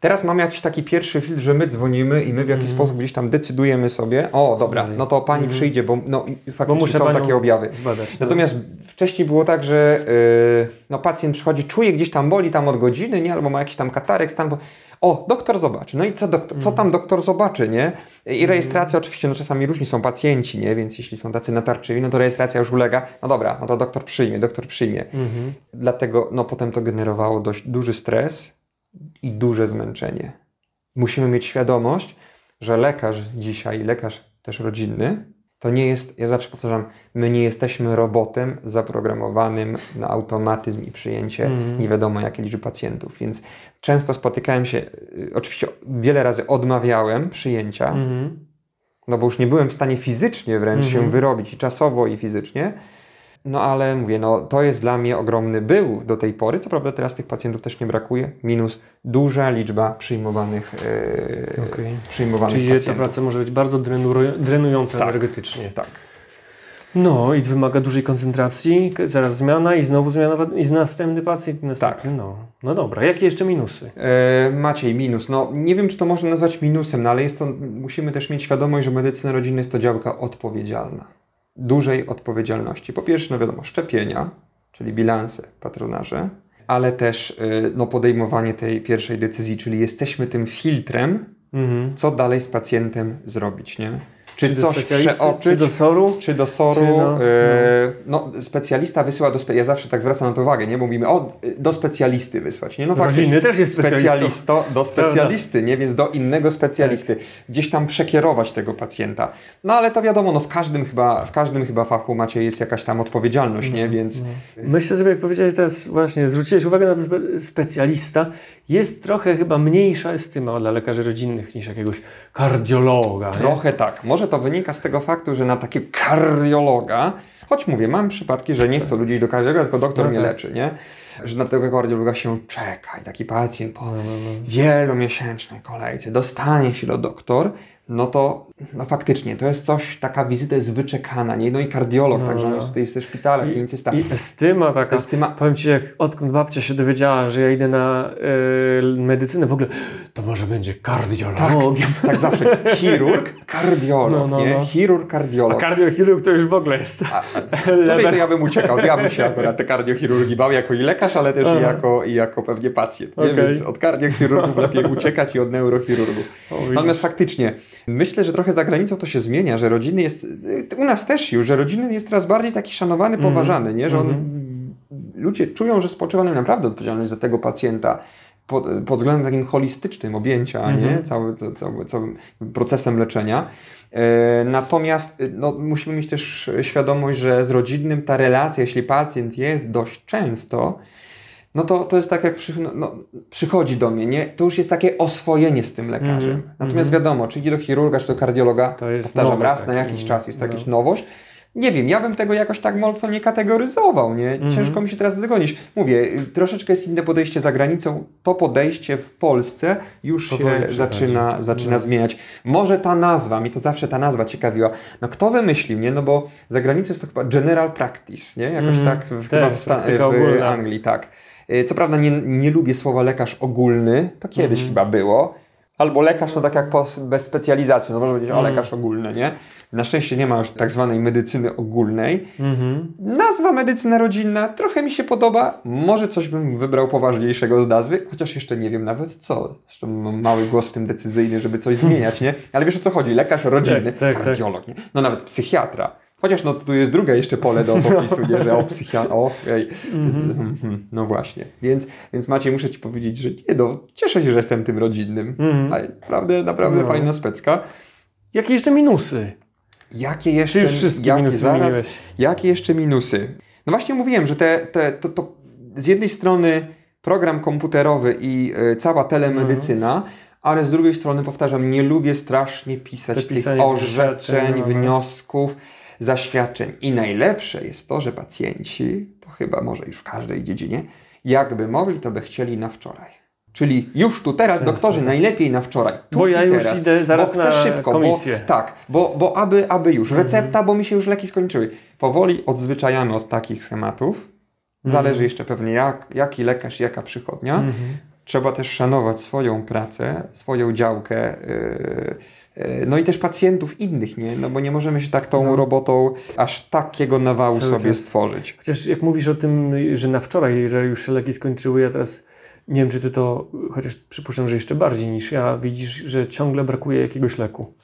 teraz mamy jakiś taki pierwszy filtr, że my dzwonimy i my w jakiś sposób gdzieś tam decydujemy sobie, o dobra, no to pani przyjdzie, bo no, Bo faktycznie muszę są takie objawy. zbadać. no. Natomiast wcześniej było tak, że yy, no, pacjent przychodzi, czuje gdzieś tam boli tam od godziny, nie? Albo ma jakiś tam katarek, stan, bo o, doktor zobaczy. No i co, doktor, co tam doktor zobaczy, nie? I rejestracja oczywiście, no czasami różni są pacjenci, nie? Więc jeśli są tacy natarczywi, no to rejestracja już ulega. No dobra, no to doktor przyjmie, doktor przyjmie. Mhm. Dlatego no potem to generowało dość duży stres i duże zmęczenie. Musimy mieć świadomość, że lekarz dzisiaj, lekarz też rodzinny, to nie jest, ja zawsze powtarzam, my nie jesteśmy robotem zaprogramowanym na automatyzm i przyjęcie Mhm. nie wiadomo jakiej liczby pacjentów, więc często spotykałem się, y, oczywiście wiele razy odmawiałem przyjęcia, Mhm. no bo już nie byłem w stanie fizycznie wręcz Mhm. się wyrobić, i czasowo, i fizycznie. No ale mówię, no to jest dla mnie ogromny był do tej pory. Co prawda teraz tych pacjentów też nie brakuje. Minus duża liczba przyjmowanych, e, Okej. przyjmowanych Czyli ta pacjentów. praca może być bardzo drenu- drenująca Tak. energetycznie. Tak. No i wymaga dużej koncentracji, zaraz zmiana i znowu zmiana i następny pacjent następny. No. no dobra, jakie jeszcze minusy? E, Maciej, minus. No nie wiem, czy to można nazwać minusem, no ale jest to, musimy też mieć świadomość, że medycyna rodzinna jest to działka odpowiedzialna. Dużej odpowiedzialności. Po pierwsze, no wiadomo, szczepienia, czyli bilanse, patronarze, ale też y, no, podejmowanie tej pierwszej decyzji, czyli jesteśmy tym filtrem, Mhm. co dalej z pacjentem zrobić, nie? Czy, do coś specjalisty, przeoczyć, Czy do SOR-u? czy do SOR-u. Czy no, e, no, specjalista wysyła do spe... Ja zawsze tak zwracam na to uwagę, nie? Mówimy, o, do specjalisty wysłać, nie? No Rodzinny też jest specjalisto do specjalisty, nie? Więc do innego specjalisty. Tak. Gdzieś tam przekierować tego pacjenta. No ale to wiadomo, no w każdym chyba, w każdym chyba fachu macie jest jakaś tam odpowiedzialność, No, nie? Więc Myślę sobie, jak powiedziałeś teraz właśnie, zwróciłeś uwagę na to spe- specjalista, jest trochę chyba mniejsza estyma dla lekarzy rodzinnych niż jakiegoś kardiologa. nie? trochę tak. Może to wynika z tego faktu, że na takiego kardiologa, choć mówię, mam przypadki, że nie chcę ludzi iść do kardiologa, tylko doktor No mnie tak. leczy, nie? Że na tego kardiologa się czeka i taki pacjent po No, no, no. wielomiesięcznej kolejce dostanie się do doktor, no to no faktycznie to jest coś, taka wizyta jest wyczekana, nie? No i kardiolog, No, także on no. jest tutaj ze szpitala, klinicysta. I estyma taka. Estyma- Powiem Ci, jak odkąd babcia się dowiedziała, że ja idę na e, medycynę, w ogóle to może będzie kardiologiem. Tak zawsze. Chirurg, kardiolog, No, no, nie? no. Chirurg, A kardiolog. kardiochirurg to już w ogóle jest. A, a, tutaj to ja bym uciekał. Ja bym się akurat te kardiochirurgi bał jako i lekarz, ale też i jako, i jako pewnie pacjent. Okej. Więc od kardiochirurgów lepiej uciekać i od neurochirurgów. Natomiast faktycznie, myślę, że trochę za granicą to się zmienia, że rodziny jest, u nas też już, że rodziny jest coraz bardziej taki szanowany, poważany, nie? Że on, ludzie czują, że spoczywa na naprawdę odpowiedzialność za tego pacjenta pod, pod względem takim holistycznym objęcia, Mhm. nie? Cały, ca- cały, całym procesem leczenia. E, Natomiast e, no, musimy mieć też świadomość, że z rodzinnym ta relacja, jeśli pacjent jest dość często, no to, to jest tak jak przy, no, no, przychodzi do mnie, nie? to już jest takie oswojenie z tym lekarzem. Mhm, Natomiast wiadomo, czy idzie do chirurga, czy do kardiologa, To jest powtarzam, nowe raz na takie, jakiś czas jest to no. jakaś nowość. Nie wiem, ja bym tego jakoś tak mocno nie kategoryzował, nie? Mhm. Ciężko mi się teraz dogonić. Mówię, y, troszeczkę jest inne podejście za granicą. To podejście w Polsce już Powoli się zaczyna, zaczyna No. zmieniać. Może ta nazwa, mi to zawsze ta nazwa ciekawiła. No kto wymyślił, nie? No bo za granicą jest to chyba general practice, nie? Jakoś Mhm. tak w, Tak, chyba w, Stan- taka w. Anglii, tak. Y, Co prawda nie, nie lubię słowa lekarz ogólny, to kiedyś Mhm. chyba było. Albo lekarz, no tak jak po, bez specjalizacji, no można powiedzieć, o Mhm. lekarz ogólny, nie? Na szczęście nie ma już tak zwanej medycyny ogólnej. Mhm. Nazwa medycyna rodzinna trochę mi się podoba. Może coś bym wybrał poważniejszego z nazwy, chociaż jeszcze nie wiem nawet co. Zresztą mam mały głos w tym decyzyjny, żeby coś zmieniać, nie? Ale wiesz o co chodzi? Lekarz rodzinny, Tak, tak, tak. kardiolog, nie? No nawet psychiatra. Chociaż no tu jest drugie jeszcze pole do popisu, nie? Że o psychiatra, o ej. To jest, mhm, No właśnie. Więc, więc Maciej, muszę Ci powiedzieć, że nie no, cieszę się, że jestem tym rodzinnym. Mhm. Ale naprawdę, naprawdę No. fajna specka. Jakie jeszcze minusy? Jakie jeszcze, Czy już wszystkie jakie, minusy zaraz, jakie jeszcze minusy? No właśnie mówiłem, że te, te, to, to z jednej strony program komputerowy i y, cała telemedycyna, Mhm. ale z drugiej strony powtarzam, nie lubię strasznie pisać tych orzeczeń, no, no. wniosków, zaświadczeń. I najlepsze jest to, że pacjenci, to chyba może już w każdej dziedzinie, jakby mogli, to by chcieli na wczoraj. Czyli już tu teraz, Często doktorzy, tak. najlepiej na wczoraj. Tu Bo ja już teraz, idę zaraz bo chcę na szybko, komisję. Mhm. Bo, tak, bo, bo aby, aby już. Recepta, bo mi się już leki skończyły. Powoli odzwyczajamy od takich schematów. Mhm. Zależy jeszcze pewnie jak, jaki lekarz, jaka przychodnia. Mhm. Trzeba też szanować swoją pracę, swoją działkę. Yy, no i też pacjentów innych, nie? No bo nie możemy się tak tą No. robotą aż takiego nawału Cały sobie czas. stworzyć. Chociaż jak mówisz o tym, że na wczoraj, że już się leki skończyły, ja teraz nie wiem, czy ty to, chociaż przypuszczam, że jeszcze bardziej niż ja, widzisz, że ciągle brakuje jakiegoś leku.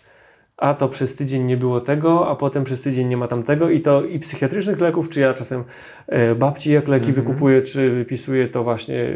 A to przez tydzień nie było tego, a potem przez tydzień nie ma tamtego i to i psychiatrycznych leków, czy ja czasem babci jak leki Mhm. wykupuję, czy wypisuję, to właśnie e,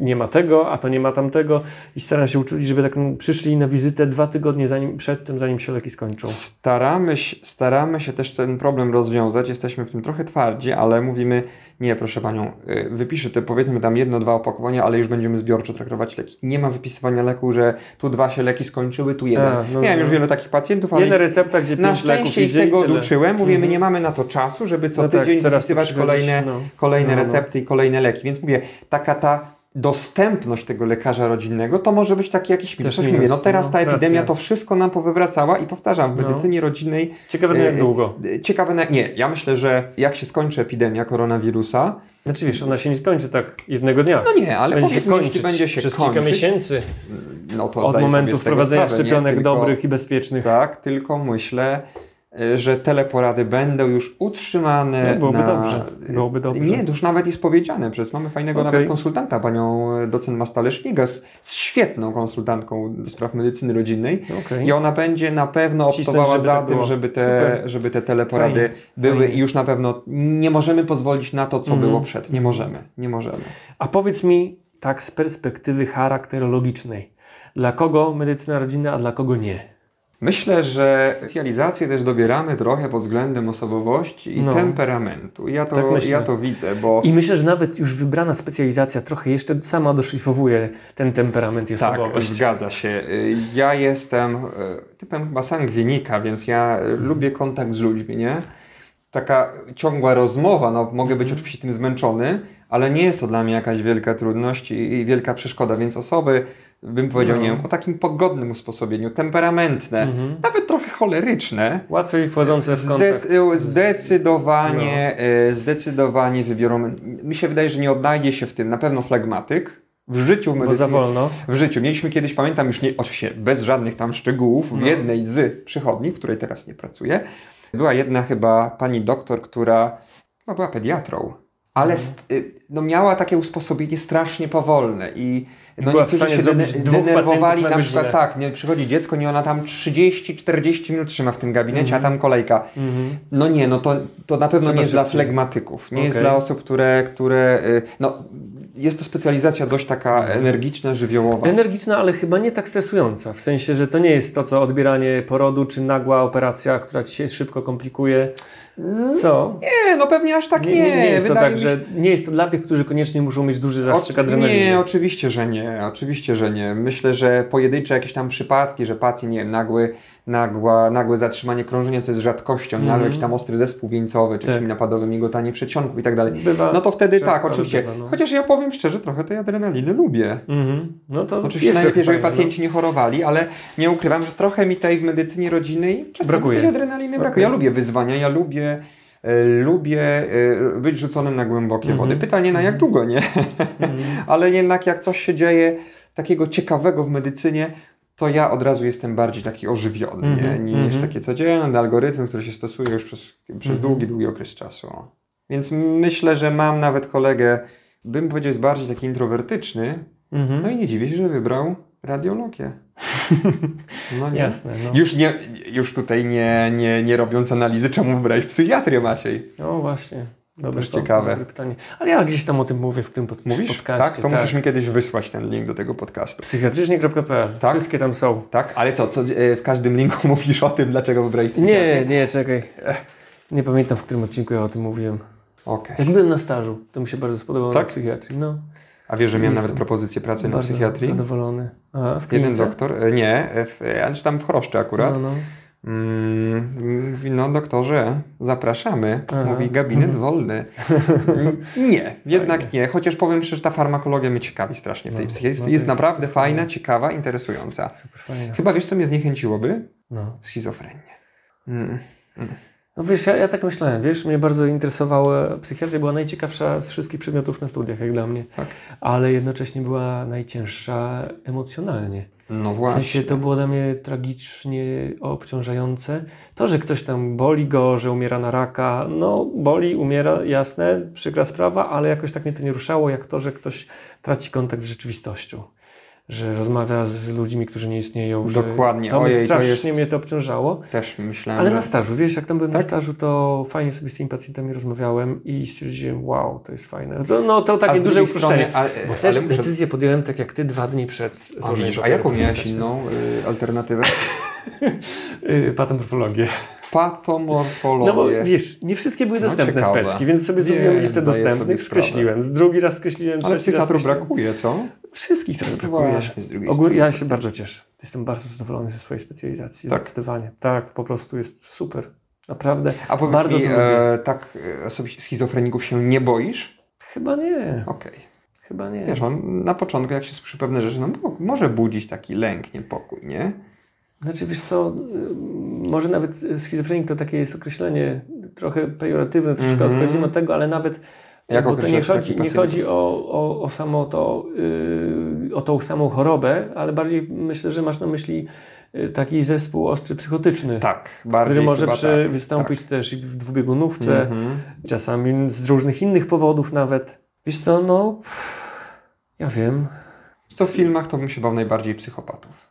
nie ma tego, a to nie ma tamtego i staram się uczulić, żeby tak mm, przyszli na wizytę dwa tygodnie zanim, przed tym, zanim się leki skończą. Staramy się, staramy się też ten problem rozwiązać. Jesteśmy w tym trochę twardzi, ale mówimy, nie, proszę panią, y, wypiszę te powiedzmy tam jedno, dwa opakowania, ale już będziemy zbiorczo traktować leki. Nie ma wypisywania leku, że tu dwa się leki skończyły, tu jeden. A, no, Miałem no. już wielu takich pacjentów, ale Jedna recepta, gdzie na pięć leków idzie tego tyle. Mówimy, Mhm. nie mamy na to czasu, żeby co No tak, tydzień to wypisywać przychodzisz, kolejne, no. kolejne No, no. recepty i kolejne leki. Więc mówię, taka ta dostępność tego lekarza rodzinnego, to może być taki jakiś minus. Coś minus, mówię, no teraz no, ta racja. epidemia to wszystko nam powywracała i powtarzam, w No. medycynie rodzinnej Ciekawe na jak E, długo. e, Ciekawe, na, nie, ja myślę, że jak się skończy epidemia koronawirusa, Znaczy wiesz, ona się nie skończy tak jednego dnia. no nie, ale będzie się powiedzmy, jeśli będzie się przez kończyć, kilka miesięcy no to od momentu wprowadzenia sprawę, szczepionek Tylko- dobrych i bezpiecznych. Tak, tylko myślę, e, że teleporady będą już utrzymane No, byłoby na... dobrze, byłoby dobrze. Nie, to już nawet jest powiedziane, przecież mamy fajnego Okej. nawet konsultanta, panią e, docent Mastalę Szmigas, z świetną konsultantką do spraw medycyny rodzinnej Okej. i ona będzie na pewno optowała za tak tym, żeby te, Super. żeby te teleporady Fajnie, były fajnie. i już na pewno nie możemy pozwolić na to, co Mhm. było przed. Nie możemy, nie możemy. A powiedz mi tak z perspektywy charakterologicznej. Dla kogo medycyna rodzinna, a dla kogo nie? Myślę, że specjalizację też dobieramy trochę pod względem osobowości i No. temperamentu. Ja to, Tak ja to widzę, bo I myślę, że nawet już wybrana specjalizacja trochę jeszcze sama doszlifowuje ten temperament i tak, osobowość. zgadza się. Ja jestem y, typem chyba sangwinika, więc ja lubię kontakt z ludźmi, nie? Taka ciągła rozmowa, no mogę być Mhm. oczywiście tym zmęczony, ale nie jest to dla mnie jakaś wielka trudność i, wielka przeszkoda, więc osoby, bym powiedział, No. nie wiem, o takim pogodnym usposobieniu, temperamentne, Mhm. nawet trochę choleryczne, Łatwiej wchodzące w kontakt. Zdec- zdecydowanie, e, zdecydowanie wybiorą. Mi się wydaje, że nie odnajdzie się w tym na pewno flegmatyk. W życiu, w Bo za wolno. w życiu. Mieliśmy kiedyś, pamiętam już nie, oczywiście bez żadnych tam szczegółów, w No. jednej z przychodni, w której teraz nie pracuję, była jedna chyba pani doktor, która no, była pediatrą, ale Mhm. y, no, miała takie usposobienie strasznie powolne i no, była niektórzy się dene- denerwowali na na przykład tak, nie przychodzi dziecko, nie ona tam 30-40 minut trzyma w tym gabinecie, Mhm. a tam kolejka. Mhm. No nie, no to, to na pewno Trzeba nie jest dla flegmatyków. Nie jest Okej. dla osób, które, które y, no jest to specjalizacja dość taka energiczna, żywiołowa. Energiczna, ale chyba nie tak stresująca. W sensie, że to nie jest to, co odbieranie porodu, czy nagła operacja, która ci się szybko komplikuje. Co? Nie, no pewnie aż tak nie. Nie, nie, jest to tak, mi że nie jest to dla tych, którzy koniecznie muszą mieć duży zastrzyk adrenaliny. Nie, oczywiście, że nie. Oczywiście, że nie. Myślę, że pojedyncze jakieś tam przypadki, że pacjent, nie wiem, nagły, nagła, nagłe zatrzymanie krążenia, co jest rzadkością, mm jakiś tam ostry zespół wieńcowy, czy Tak. napadowym migotanie przedsionków i tak dalej. Bywa. No to wtedy tak, ale oczywiście. bywa, no. Chociaż ja powiem szczerze, trochę tej adrenaliny lubię. Mhm. No to Oczywiście najlepiej, żeby fajne, pacjenci nie chorowali, ale nie ukrywam, że trochę mi tej w medycynie rodzinnej czasami Brakuje. tej adrenaliny brakuje. Okej. Ja lubię wyzwania, ja lubię, e, lubię e, być rzuconym na głębokie Mhm. wody. Pytanie na jak długo, nie? ale jednak jak coś się dzieje takiego ciekawego w medycynie, to ja od razu jestem bardziej taki ożywiony, nie? Mhm, niż mhm. takie codzienne algorytmy, które się stosuje już przez, przez Mhm. długi, długi okres czasu. Więc myślę, że mam nawet kolegę, bym powiedział, jest bardziej taki introwertyczny. Mhm. no i nie dziwię się, że wybrał radiologię. No nie. Jasne. No. Już, nie, już tutaj nie, nie, nie robiąc analizy, czemu wybrałeś psychiatrię, Maciej? no właśnie. Dobre, to- ciekawe. dobre pytanie. Ale ja gdzieś tam o tym mówię w tym pod, Mówisz? podcaście. tak? To musisz mi kiedyś wysłać ten link do tego podcastu. Psychiatrycznie.pl. Tak? Wszystkie tam są. Tak? Ale co, co e, w każdym linku mówisz o tym, dlaczego wybrałeś psychiatrię? Nie, nie, czekaj. Nie pamiętam, w którym odcinku ja o tym mówiłem. Okej. Jak byłem na stażu, to mi się bardzo spodobało Tak? na psychiatrii. No, A wiesz, że miałem nawet propozycję pracy na psychiatrii? zadowolony. A, w Jeden doktor, e, nie, e, w, e, czy tam w Choroszczy akurat. No, no. Mm, mówi, no doktorze, zapraszamy. Aha. Mówi, gabinet wolny. Mm, nie, jednak nie. Chociaż powiem szczerze, że ta farmakologia mnie ciekawi strasznie w tej No, psychiatrii. no jest, jest naprawdę fajna, fajne. ciekawa, interesująca. Super fajne. Chyba wiesz, co mnie zniechęciłoby? No. Schizofrenię. Mm. No wiesz, ja, ja tak myślałem, wiesz, mnie bardzo interesowała, psychiatria była najciekawsza z wszystkich przedmiotów na studiach, jak dla mnie, Tak. ale jednocześnie była najcięższa emocjonalnie. No W właśnie. sensie to było dla mnie tragicznie obciążające. To, że ktoś tam boli go, że umiera na raka, no boli, umiera, jasne, przykra sprawa, ale jakoś tak mnie to nie ruszało, jak to, że ktoś traci kontakt z rzeczywistością. Że rozmawia z ludźmi, którzy nie istnieją. że Dokładnie. To Ojej, mnie to strasznie jest- mnie to obciążało. Też myślałem, Ale że... na stażu, wiesz, jak tam byłem na Tak? stażu, to fajnie sobie z tymi pacjentami rozmawiałem i stwierdziłem, wow, to jest fajne. To, no to A takie duże uproszczenie. strony, ale, Bo też muszę- decyzję podjąłem tak jak ty dwa dni przed A, złożeniem a papierów jaką miałeś inną y, alternatywę? Y. Patomorfologię. No bo wiesz, nie wszystkie były No, dostępne ciekawe. specki, więc sobie zrobiłem listę sobie dostępnych, skreśliłem. Drugi raz skreśliłem, Ale psychiatrów brakuje, co? Wszystkich trochę brakuje. Z Ogólnie ja się bardzo cieszę. Jestem bardzo zadowolony ze swojej specjalizacji. Tak? Zdecydowanie. Tak, po prostu jest super. Naprawdę. A powiedz bardzo mi, e, tak e, osobiście schizofreników się nie boisz? Chyba nie. Okej. Chyba nie. Wiesz, on na początku jak się słyszy pewne rzeczy, no może budzić taki lęk, niepokój, nie? Znaczy, wiesz co, y, może nawet schizofrenik to takie jest określenie trochę pejoratywne, troszkę Mhm. odchodzimy od tego, ale nawet Jak bo to nie chodzi, nie chodzi o, o, o samo to, yy, o tą samą chorobę, ale bardziej myślę, że masz na myśli y, taki zespół ostry psychotyczny, Tak, bardziej który może przy, tak, wystąpić też i w dwubiegunówce, Mhm. czasami z różnych innych powodów nawet. Wiesz co, no, pff, ja wiem, Co w filmach to bym się bał najbardziej psychopatów.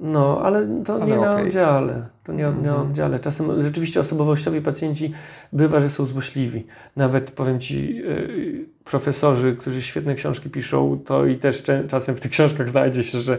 No, ale to Ale nie na okej. oddziale. To nie, nie na Mhm. oddziale. Czasem rzeczywiście osobowościowi pacjenci bywa, że są złośliwi. Nawet powiem ci, yy, profesorzy, którzy świetne książki piszą, to i też czasem w tych książkach znajdzie się, że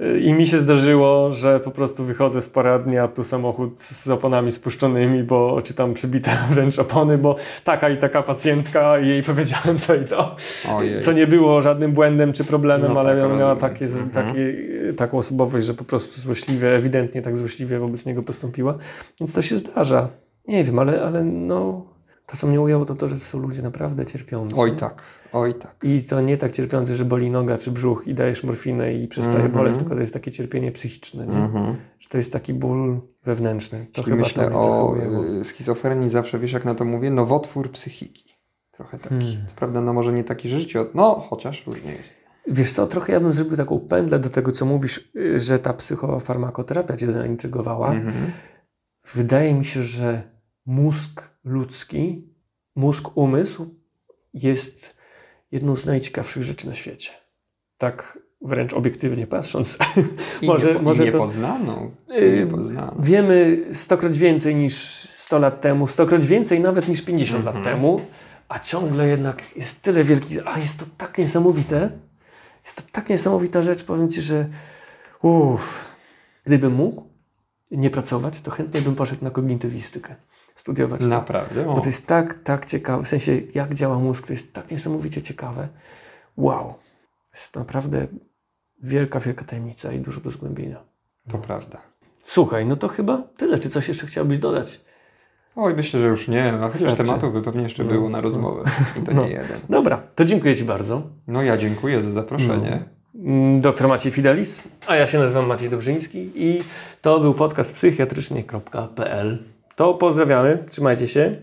yy, i mi się zdarzyło, że po prostu wychodzę z poradni, a tu samochód z oponami spuszczonymi, bo czy tam przybite wręcz opony, bo taka i taka pacjentka i jej powiedziałem to i to. Ojej. Co nie było żadnym błędem czy problemem, No ale tak, miała rozumiem. takie, Mhm. takie, taką osobowość, że po prostu złośliwie, ewidentnie tak złośliwie wobec niego postąpiła. Więc to się zdarza. Nie wiem, ale, ale no, to co mnie ujęło to to, że to są ludzie naprawdę cierpiący. Oj tak, oj tak. I to nie tak cierpiący, że boli noga czy brzuch i dajesz morfinę i przestaje Mhm. boleć, tylko to jest takie cierpienie psychiczne, nie? Mhm. Że to jest taki ból wewnętrzny. To chyba myślę trochę o y, schizofrenii, zawsze wiesz jak na to mówię, nowotwór psychiki. Trochę taki. Hmm. Co prawda, no może nie taki, że życie, od... no chociaż różnie jest. Wiesz co, trochę ja bym zrobił taką pętlę do tego, co mówisz, y, że ta psychofarmakoterapia cię zaintrygowała. Mhm. Wydaje mi się, że mózg ludzki, mózg umysł jest jedną z najciekawszych rzeczy na świecie. Tak wręcz obiektywnie patrząc. I Może- niepo, może i to- niepoznaną. Yy, niepoznaną. Wiemy stokroć więcej niż 100 lat temu, stokroć więcej nawet niż 50 lat Mhm. temu a ciągle jednak jest tyle wielkich, a jest to tak niesamowite, jest to tak niesamowita rzecz, powiem Ci, że uff, gdybym mógł nie pracować, to chętnie bym poszedł na kognitywistykę, studiować to. Naprawdę? Bo to jest tak, tak ciekawe, w sensie jak działa mózg, to jest tak niesamowicie ciekawe. Wow, jest naprawdę wielka, wielka tajemnica i dużo do zgłębienia. To prawda. Słuchaj, no to chyba tyle. Czy coś jeszcze chciałbyś dodać? Oj, myślę, że już nie, a chociaż tematów by pewnie jeszcze No, było na no. rozmowę. I to No. nie jeden. Dobra, to dziękuję Ci bardzo. No ja dziękuję za zaproszenie. Mm, Doktor Maciej Fidelis, a ja się nazywam Maciej Dobrzyński i to był podcast psychiatrycznie.pl. To pozdrawiamy, trzymajcie się.